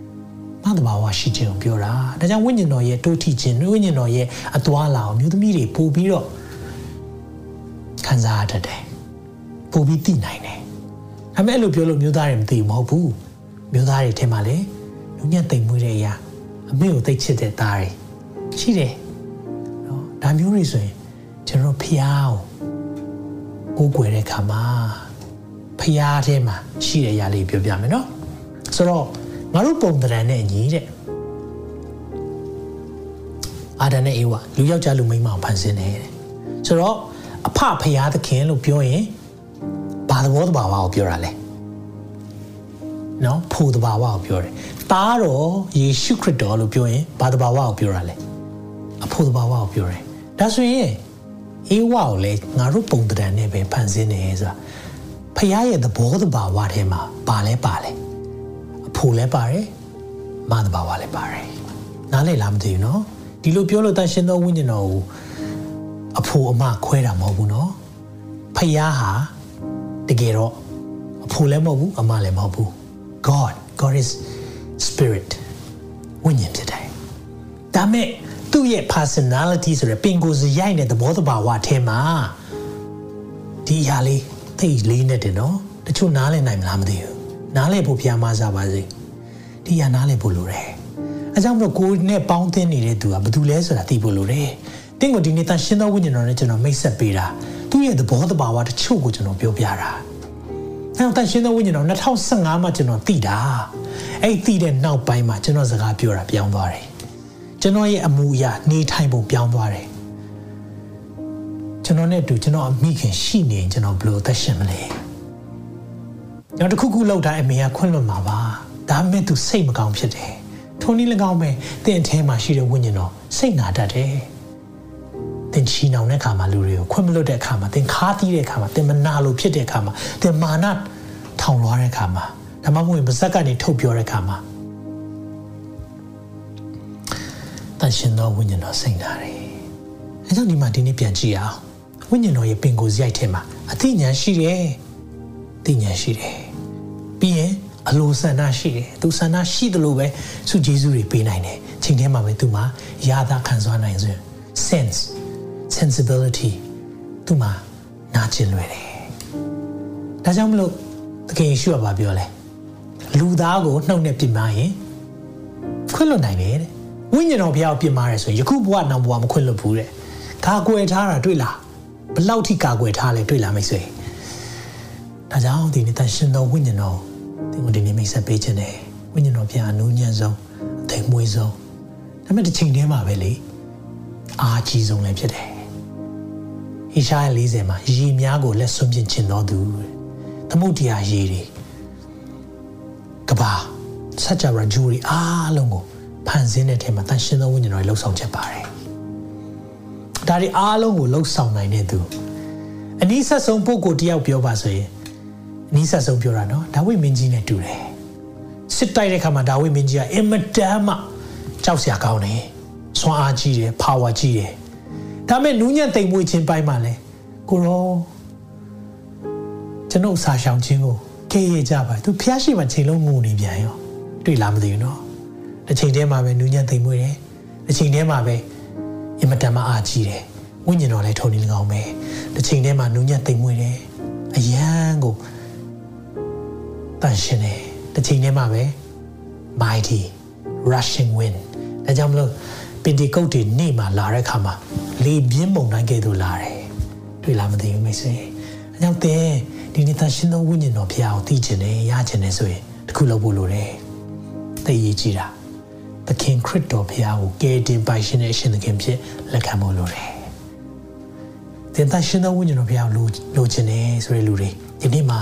။မတဘာဝရှိခြင်းကိုပြောတာ။ဒါကြောင့်ဝိညာဉ်တော်ရဲ့တိုးထီခြင်းဝိညာဉ်တော်ရဲ့အသွားလာအောင်မျိုးသမီးတွေပို့ပြီးတော့ခံစားရတတ်တယ်။ပို့ပြီးသိနိုင်တယ်ဒါပေမဲ့အဲ့လိုပြောလို့မျိုးသားတွေမသိဘူးမဟုတ်ဘူးမျိုးသားတွေထဲမှာလေလူညံ့တိမ်မွေးတဲ့အရာအမေကိုသိချစ်တဲ့သားတွေရှိတယ်နော်ဒါမျိုးတွေဆိုရင်ကျွန်တော်ဖျားကိုကိုယ်ွယ်တဲ့ခါမှာဖျားထဲမှာရှိတဲ့အရာလေးပြောပြမယ်နော် ဆိုတော့ငါတို့ပုံတရံနဲ့ညီတဲ့အာဒန်နဲ့အေဝါလူယောက်ျားလူမိန်းမကိုဖန်ဆင်းတယ်တဲ့ဆိုတော့အဖဖျားသခင်လို့ပြောရင်ဘာသဘောတဘာဝကိုပြောတာလဲနော်ဖို့တဘာဝကိုပြောတယ်တားတော်ယေရှုခရစ်တော်လို့ပြောရင်ဘာတဘာဝကိုပြောတာလဲအဖို့တဘာဝကိုပြောတယ်ဒါဆိုရင်အေဝါကိုလည်းငါတို့ပုံတံနဲ့ပဲဖန်ဆင်းတယ်ဆိုတာဖျားရဲ့သဘောတဘာဝထဲမှာပါလဲပါလဲအ ဖို့လဲပါတယ်မတဘာဝလဲပါတယ်နားလည်လားမသိဘူးနော်ဒီလိုပြောလို့တန်ရှင်သောဝိညာဉ်တော်ကိုအဖို့အမခွဲတာမဟုတ်ဘူးနော်ဖယားဟာတကယ်တော့အဖို့လည်းမဟုတ်ဘူးအမလည်းမဟုတ်ဘူး God God is spirit ဝိညာဉ်ဖြစ်တယ်ဒါမဲ့သူ့ရဲ့ personality ဆိုရယ်ပင်ကိုယ်စရိုက်တဲ့သဘောတဘာဝအထဲမှာဒီအရာလေးသိလေးနဲ့တယ်နော်တချို့နားလည်နိုင်မလားမသိဘူး နားလည်ဖို့ဖျားမစားပါစေဒီအရာနားလည်ဖို့လိုတယ်အဲကြောင့်မလို့ကိုယ်နဲ့ပေါင်းသင်းနေတဲ့သူကဘာလို့လဲဆိုတာသိဖို့လိုတယ်။တင်းကိုဒီနေ့တန်ရှင်းသောဝိညာဉ်တော်နဲ့ကျွန်တော်မိတ်ဆက်ပေးတာသူ့ရဲ့သဘောတဘာဝတချို့ကိုကျွန်တော်ပြောပြတာ။အဲတော့တန်ရှင်းသောဝိညာဉ်တော်2015မှာကျွန်တော်သိတာ။အဲ့သိတဲ့နောက်ပိုင်းမှာကျွန်တော်စကားပြောတာပြောင်းသွားတယ်။ကျွန်တော်ရဲ့အမှုအရာနေထိုင်ပုံပြောင်းသွားတယ်။ကျွန်တော်နဲ့အတူကျွန်တော်အမိခင်ရှိနေရင်ကျွန်တော်ဘယ်လိုသက်ရှင်မလဲ။ ကျွန်တော်တခုခုလောက်တိုင်းအမေကခွင့်လွှတ်မှာပါ။ဒါမဲ့သူစိတ်မကောင်းဖြစ်တယ်။ထိုနည်း၎င်းပဲတင့်အထဲမှာရှိတဲ့ဝိညာဉ်တော်စိတ်နာတတ်တယ်။တင်ချီနှောင်တဲ့အခါမှာလူတွေကိုခွင့်မလွတ်တဲ့အခါမှာတင်ခါးသီးတဲ့အခါမှာတင်မနာလို့ဖြစ်တဲ့အခါမှာတင်မာနထောင်လွှားတဲ့အခါမှာဒါမှမဟုတ်ပါဇက်ကနေထုတ်ပြောတဲ့အခါမှာတန်ရှင်သောဝိညာဉ်တော်စိတ်နာတယ်။အဲကြောင့်ဒီမှာဒီနေ့ပြန်ကြည့်အောင်ဝိညာဉ်တော်ရဲ့ပင်ကိုယ်ရိုက်ထဲမှာအသိဉာဏ်ရှိတယ်။သိဉာဏ်ရှိတယ်။ ပြီးရင်အလိုဆန္ဒရှိတယ်သူဆန္ဒရှိတယ်လို့ပဲသူဂျေဇုတွေပေးနိုင်တယ်ချိန်ထဲမှာပဲသူမှာရတာခံစားနိုင်ဆို sense sensibility သူမှာနာကျင်လွယ်တယ်ဒါကြောင့်မလို့တကယ်ယေရှုကပြောလဲလူသားကိုနှုတ်နဲ့ပြစ်မှာရင်ခွင့်လွတ်နိုင်တယ်တဲ့ဝိညာဉ်တော်ဘုရားကိုပြစ်မှာရဲဆိုရင်ယခုဘဝနောက်ဘဝမခွင့်လွတ်ဘူးတဲ့ကာကွယ်ထားတာတွေ့လားဘလောက်ထိကာကွယ်ထားလဲတွေ့လားမိတ်ဆွေ ဒါကြောင့်ဒီနေ့တန်ရှင်တော်ဝိညာဉ်တော်သင်ကိုဒီနေ့မိတ်ဆက်ပေးခြင်းတယ်ဝိညာဉ်တော်ဘုရားအနူးညံ့ဆုံးအသိမွေးဆုံးဒါပေမဲ့တစ်ချိန်တည်းမှာပဲလေအားကြီးဆုံးလည်းဖြစ်တယ်ဟေရှာယ40မှာရေများကိုလက်ဆွန့်ပြစ်ခြင်းတော်သူသမုဒ္ဒရာရေတွေကဘာစัจ java ဂျူရီအားလုံးကိုဖန်ဆင်းတဲ့ထဲမှာတန်ရှင်းသောဝိညာဉ်တော်ရဲ့လှုပ်ဆောင်ချက်ပါတယ်ဒါတွေအားလုံးကိုလှုပ်ဆောင်နိုင်တဲ့သူအနည်းဆက်ဆုံးပုဂ္ဂိုလ်တယောက်ပြောပါဆိုရင်အ နည်းဆက်ဆုံးပြောတာနော်ဒါဝိမင်းကြီးနဲ့တူတယ်စစ်တိုက်တဲ့ခါမှာဒါဝိမင်းကြီးကအင်မတန်မှကြောက်စရာကောင်းတယ်ဆွမ်းအားကြီးတယ် power ကြီးတယ်ဒါမဲ့နူးညံ့တိမ်မွေ့ခြင်းပိုင်းမှာလဲကိုရောကျွန်ုပ်စာရှောင်ခြင်းကိုကဲရကြပါသူဖျားရှိမှချိန်လုံးငူနေပြန်ရောတွေ့လားမသိဘူးနော်တစ်ချိန်တည်းမှာပဲနူးညံ့တိမ်မွေ့တယ်တစ်ချိန်တည်းမှာပဲအင်မတန်မှအားကြီးတယ်ဝိညာဉ်တော်လည်းထုံနေ၎င်းပဲတစ်ချိန်တည်းမှာနူးညံ့တိမ်မွေ့တယ်အယံကို တန်ရှင်တယ်တစ်ချိန်တည်းမှာပဲ mighty rushing wind ဒါကြောင့်မလို့ပင်တီကုတ်တွေနေ့မှာလာတဲ့ခါမှာလေပြင်းပုံတိုင်းကဲ့သို့လာတယ်တွေ့လားမသိဘူးမိတ်ဆွေအဲကြောင့်သင်ဒီနေ့သရှင်သောဝိညာဉ်တော်ဖျားကိုသိချင်တယ်ရချင်တယ်ဆိုရင်တခုလုပ်ဖို့လိုတယ်သိရကြည့်တာသခင်ခရစ်တော်ဖျားကိုကယ်တင်ပိုင်ရှင်တဲ့အရှင်သခင်ဖြစ်လက်ခံဖို့လိုတယ်သင်သရှင်သောဝိညာဉ်တော်ဖျားကိုလိုလိုချင်တယ်ဆိုတဲ့လူတွေဒီနေ့မှာ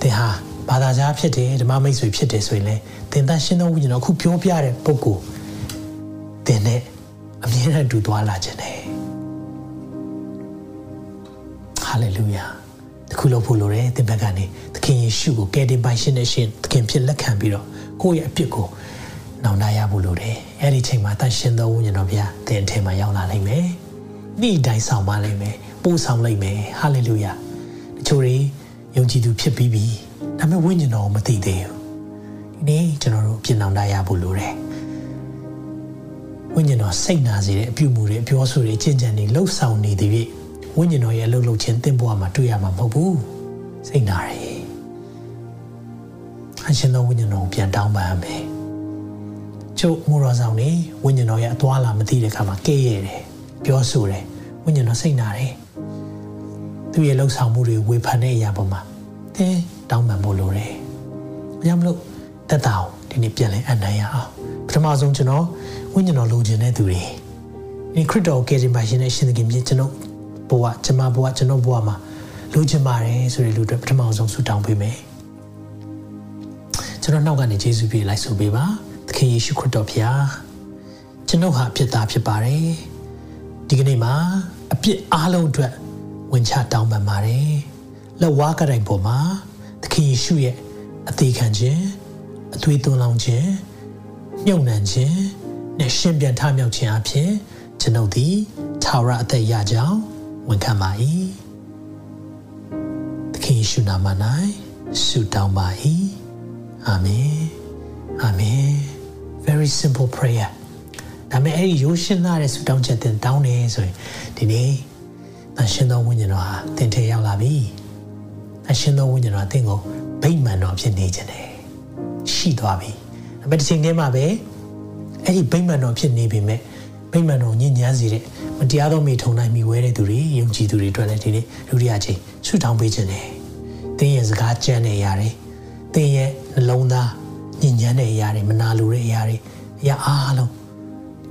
သင်ဟာ ဘာသာကြားဖြစ်တယ်ဓမ္မမိတ်ဆွေဖြစ်တယ်ဆိုရင်လည်းသင်သရှင်သောဝိညာဉ်တော်အခုပြောပြတဲ့ပုဂ္ဂိုလ်သင်နဲ့အမြဲတမ်းတူသွားလာခြင်းတယ်ဟာလေလုယာတခုလို့ဖို့လိုတယ်သင်ဘက်ကနေသခင်ယေရှုကိုကယ်တင်ပိုင်ရှင်တဲ့ရှင်သခင်ဖြစ်လက်ခံပြီးတော့ကိုယ့်ရဲ့အပြစ်ကိုနောင်တရဖို့လိုတယ်အဲ့ဒီချိန်မှာတန်ရှင်သောဝိညာဉ်တော်ဘုရားသင်အထင်မှာရောက်လာနိုင်မယ်ဒီတိုင်းဆောင်ပါလိမ့်မယ်ပို့ဆောင်လိမ့်မယ်ဟာလေလုယာတချို့တွေယုံကြည်သူဖြစ်ပြီးပြီ ဒါပေမဲ့ဝိညာဉ်တော်ကိုမသိသေးဘူးဒီနေ့ကျွန်တော်တို့ပြင်အောင်တရဖို့လိုတယ်ဝိညာဉ်တော်စိတ်နာစေတဲ့အပြုမှုတွေအပြောဆိုတွေအကျင့်ကြံတွေလှုပ်ဆောင်နေသည်ဖြင့်ဝိညာဉ်တော်ရဲ့အလုပ်လုပ်ခြင်းသင်ဘဝမှာတွေ့ရမှာမဟုတ်ဘူးစိတ်နာတယ်အရှင်သောဝိညာဉ်တော်ကိုပြန်တောင်းပန်ရမယ်ကျုပ်မူတော်ဆောင်နေဝိညာဉ်တော်ရဲ့အသွားလာမသိတဲ့အခါမှာကဲ့ရဲ့တယ်ပြောဆိုတယ်ဝိညာဉ်တော်စိတ်နာတယ်သူရဲ့လှုပ်ဆောင်မှုတွေဝေဖန်တဲ့အရာပေါ်မှာတင်း တောင်းပန်ဖို့လိုတယ်။ဘာကြောင့်မလို့တက်တာအောင်ဒီနေ့ပြန်လဲအနိုင်ရအောင်ပထမဆုံးကျွန်တော်ဝိညာဉ်တော်လိုချင်တဲ့သူတွေဒီခရစ်တော်ကယ်တင်ပါရှင်နဲ့ရှင်သခင်မြင်ကျွန်တော်ဘဝကျွန်မဘဝကျွန်တော်ဘဝမှာလိုချင်ပါတယ်ဆိုတဲ့လူတွေပထမဆုံးဆုတောင်းပေးမယ်ကျွန်တော်နောက်ကနေယေရှုပြေလိုက်ဆိုပေးပါသခင်ယေရှုခရစ်တော်ဖျားကျွန်တော်ဟာအဖြစ်သားဖြစ်ပါတယ်ဒီကနေ့မှာအပြစ်အားလုံးအတွက်ဝင်ချတောင်းပန်ပါတယ်လက်ဝါးကတိုင်ပေါ်မှာ သခင်ယေရှုရဲ့အသေးခံခြင်းအသွေးသွန်းလောင်းခြင်းမြုပ်နှံခြင်းနဲ့ရှင်ပြန်ထမြောက်ခြင်းအဖြစ်ကျွန်ုပ်သည်ထာဝရအသက်ရကြောင်းဝန်ခံပါ၏သခင်ယေရှုနာမ၌ဆုတောင်းပါ၏အာမင်အာမင် very simple prayer ဒါပေမဲ့အဲ့ဒီရိုးရှင်းလာတဲ့ဆုတောင်းချက်တင်တောင်းနေဆိုရင်ဒီနေ့အရှင်တော်ဝိညာဉ်တော်ဟာတင်ထဲရောက်လာပြီ အရှင်တော်ဝိညာဉ်တော်အသင်ကိုဗိမာန်တော်ဖြစ်နေခြင်းတယ်ရှိသွားပြီဒါပေမဲ့ဒီချိန်ထဲမှာပဲအဲ့ဒီဗိမာန်တော်ဖြစ်နေပြီမဲ့ဗိမာန်တော်ညဉ့်ညမ်းစေတဲ့မတရားသောမိထုံနိုင်မိဝဲတဲ့သူတွေယုံကြည်သူတွေအတွက်လည်းဒီနေ့လူရချင်းဆုတောင်းပေးခြင်းတယ်သင်ရဲ့စကားကြမ်းတဲ့အရာတွေသင်ရဲ့နှလုံးသားညဉ့်ညမ်းတဲ့အရာတွေမနာလိုတဲ့အရာတွေအရာအားလုံး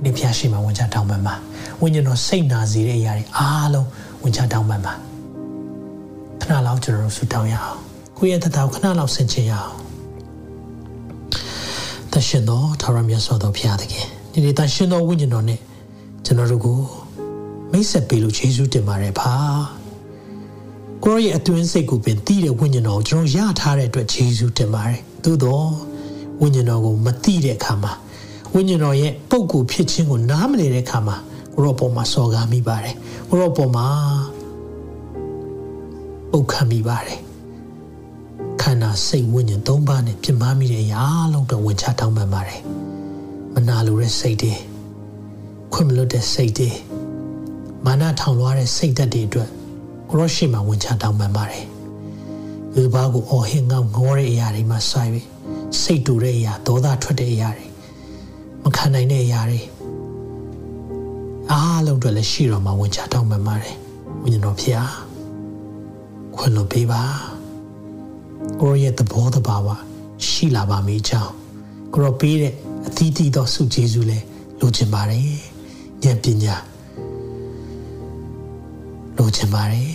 ဒီဖျားရှိမှဝင်ချတောင်းပန်ပါဝိညာဉ်တော်စိတ်နာစေတဲ့အရာတွေအားလုံးဝင်ချတောင်းပန်ပါခ ဏလောက်ကျွန်တော်တို့ဆုတောင်းရအောင်ကိုယ့်ရဲ့တတော်ခဏလောက်ဆင်ခြင်ရအောင်တရှင်တော်ထာဝရမြတ်စွာသောဘုရားသခင်ဒီနေ့တရှင်တော်ဝိညာဉ်တော်နဲ့ကျွန်တော်တို့ကိုမိတ်ဆက်ပေးလို့ယေရှုတင်ပါတယ်ဖာကိုယ့်ရဲ့အတွင်းစိတ်ကိုပင်တည်တဲ့ဝိညာဉ်တော်ကိုကျွန်တော်ရထားတဲ့အတွက်ယေရှုတင်ပါတယ်သို့တော့ဝိညာဉ်တော်ကိုမသိတဲ့အခါမှာဝိညာဉ်တော်ရဲ့ပုံကူဖြစ်ခြင်းကိုနားမလည်တဲ့အခါမှာကိုရောပေါ်မှာစော်ကားမိပါတယ်ကိုရောပေါ်မှာ ပုတ်ခံမိပါတယ်ခန္ဓာစိတ်ဝိညာဉ်သုံးပါးနဲ့ပြမမိတဲ့အရာလုံးတော့ဝင်ချတောင်းပန်ပါတယ်မနာလိုတဲ့စိတ်တွေခွင့်မလွတ်တဲ့စိတ်တွေမာနထောင်လွှားတဲ့စိတ်ဓာတ်တွေအတွက်ကိုရောရှိမှဝင်ချတောင်းပန်ပါတယ်ဒီဘာကိုအော်ဟင်ငေါငေါတဲ့အရာတွေမှာဆိုင်ပြီးစိတ်တူတဲ့အရာဒေါသထွက်တဲ့အရာတွေမခံနိုင်တဲ့အရာတွေအားလုံးအတွက်လည်းရှိတော်မှာဝင်ချတောင်းပန်ပါတယ်ဝိညာဉ်တော်ဖျား ခွင့်လွှတ်ပေးပါကိုရဲ့သဘောတဘာဝရှိလာပါမိကြောင်းကိုရောပေးတဲ့အသီးသီးသောဆုကျေးဇူးလည်းလိုချင်ပါတယ်ဉာဏ်ပညာလိုချင်ပါတယ်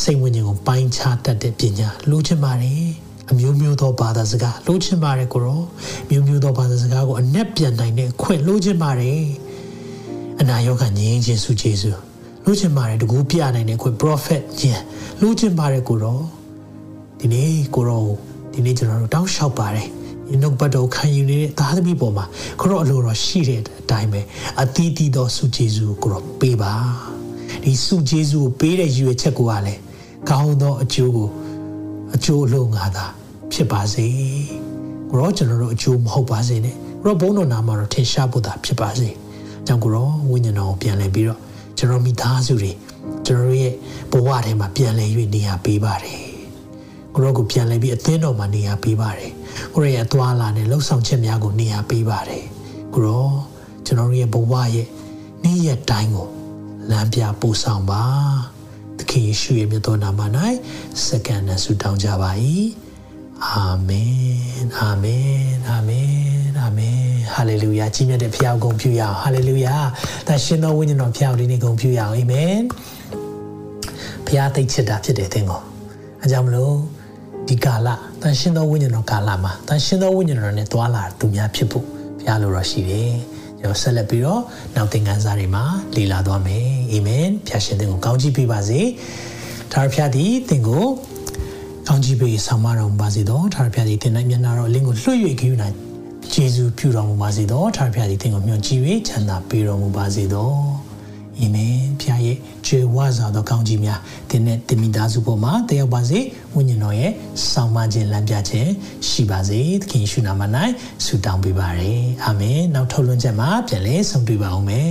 စိတ်ဝိညာဉ်ကိုပိုင်းခြားတတ်တဲ့ပညာလိုချင်ပါတယ်အမျိုးမျိုးသောဘာသာစကားလိုချင်ပါတယ်ကိုရောမျိုးမျိုးသောဘာသာစကားကိုအနက်ပြန်နိုင်တဲ့ခွင့်လိုချင်ပါတယ်အနာရောဂါငြိမ်းခြင်းဆုကျေးဇူး လိုချင်ပါတယ်တကူပြနိုင်တဲ့ခွင့် prophet ဉာဏ်လိုချင်ပါတယ်ကိုရောဒီနေ့ကိုရောဒီနေ့ကျွန်တော်တို့တောင်းလျှောက်ပါတယ်ဒီနှုတ်ပတ်တော်ခံယူနေတဲ့သားသမီးပေါ်မှာကိုရောအလိုတော်ရှိတဲ့အတိုင်းပဲအသီးသီးသောဆုကျေးဇူးကိုရောပေးပါဒီဆုကျေးဇူးကိုပေးတဲ့ရည်ရွယ်ချက်ကိုကလည်းကောင်းသောအကျိုးကိုအကျိုးလုံးငါသာဖြစ်ပါစေကိုရောကျွန်တော်တို့အကျိုးမဟုတ်ပါစေနဲ့ကိုရောဘုန်းတော်နာမှာတော့ထင်ရှားဖို့သာဖြစ်ပါစေကြောင့်ကိုရောဝိညာဉ်တော်ကိုပြန်လည်ပြီးတော့ ကျွန်တော်မိသားစုတွေကျွန်တော်ရဲ့ဘဝထဲမှာပြန်လည်၍နေရာပေးပါတယ်ကိုရောကိုပြန်လည်ပြီးအသင်းတော်မှာနေရာပေးပါတယ်ကိုရောရဲ့အသွာလာနဲ့လှုပ်ဆောင်ချက်များကိုနေရာပေးပါတယ်ကိုရောကျွန်တော်ရဲ့ဘဝရဲ့နေ့ရက်တိုင်းကိုလမ်းပြပို့ဆောင်ပါသခင်ယေရှုရဲ့မြတ်တော်နာမ၌စက္ကန့်နဲ့ဆုတောင်းကြပါ၏ အာမင်အာမင်အာမင်အာမင်ဟာလေလုယာကြီးမြတ်တဲ့ဖခင်ကိုဂုဏ်ပြုရအောင်ဟာလေလုယာသရှင်တော်ဝိညာဉ်တော်ဖခင်ကိုဒီနေ့ဂုဏ်ပြုရအောင်အာမင်ဖခင်သိချစ်တာဖြစ်တယ်သင်ကိုအဲကြောင့်မလို့ဒီကာလတန်ရှင်သောဝိညာဉ်တော်ကာလမှာတန်ရှင်သောဝိညာဉ်တော်နဲ့တွာလာသူများဖြစ်ဖို့ဘုရားလိုတော်ရှိတယ်။ကျွန်တော်ဆက်လက်ပြီးတော့နောက်သင်ခန်းစာတွေမှာလေ့လာသွားမယ်။အာမင်။ဖျာရှင်သင်ကိုကောင်းချီးပေးပါစေ။ဒါရဖျားသည်သင်ကို ကောင်းချီးပေးဆောင်မတော်မူပါစေတော့။ဒါရဖျားသည်သင်၌မျက်နာတော်အလင်းကိုလွှတ်၍ကြည့်နိုင်ဂျေဇုပြုတော်မူပါစေတော့။ဒါရဖျားသည်သင်ကိုမျှော်ကြည့်၍ချမ်းသာပေးတော်မူပါစေတော့။အာမင်ဖခင်ရဲ့ခြေဝါစွာသောကောင်းကြီးများတင်းနဲ့တင်မိသားစုပေါ်မှာတည်ရောက်ပါစေဝိညာဉ်တော်ရဲ့ဆောင်မခြင်းလမ်းပြခြင်းရှိပါစေသခင်ယေရှုနာမ၌ဆုတောင်းပေးပါရယ်အာမင်နောက်ထုတ်လွှင့်ချက်မှာပြန်လည်ဆုံတွေ့ပါအောင်မယ်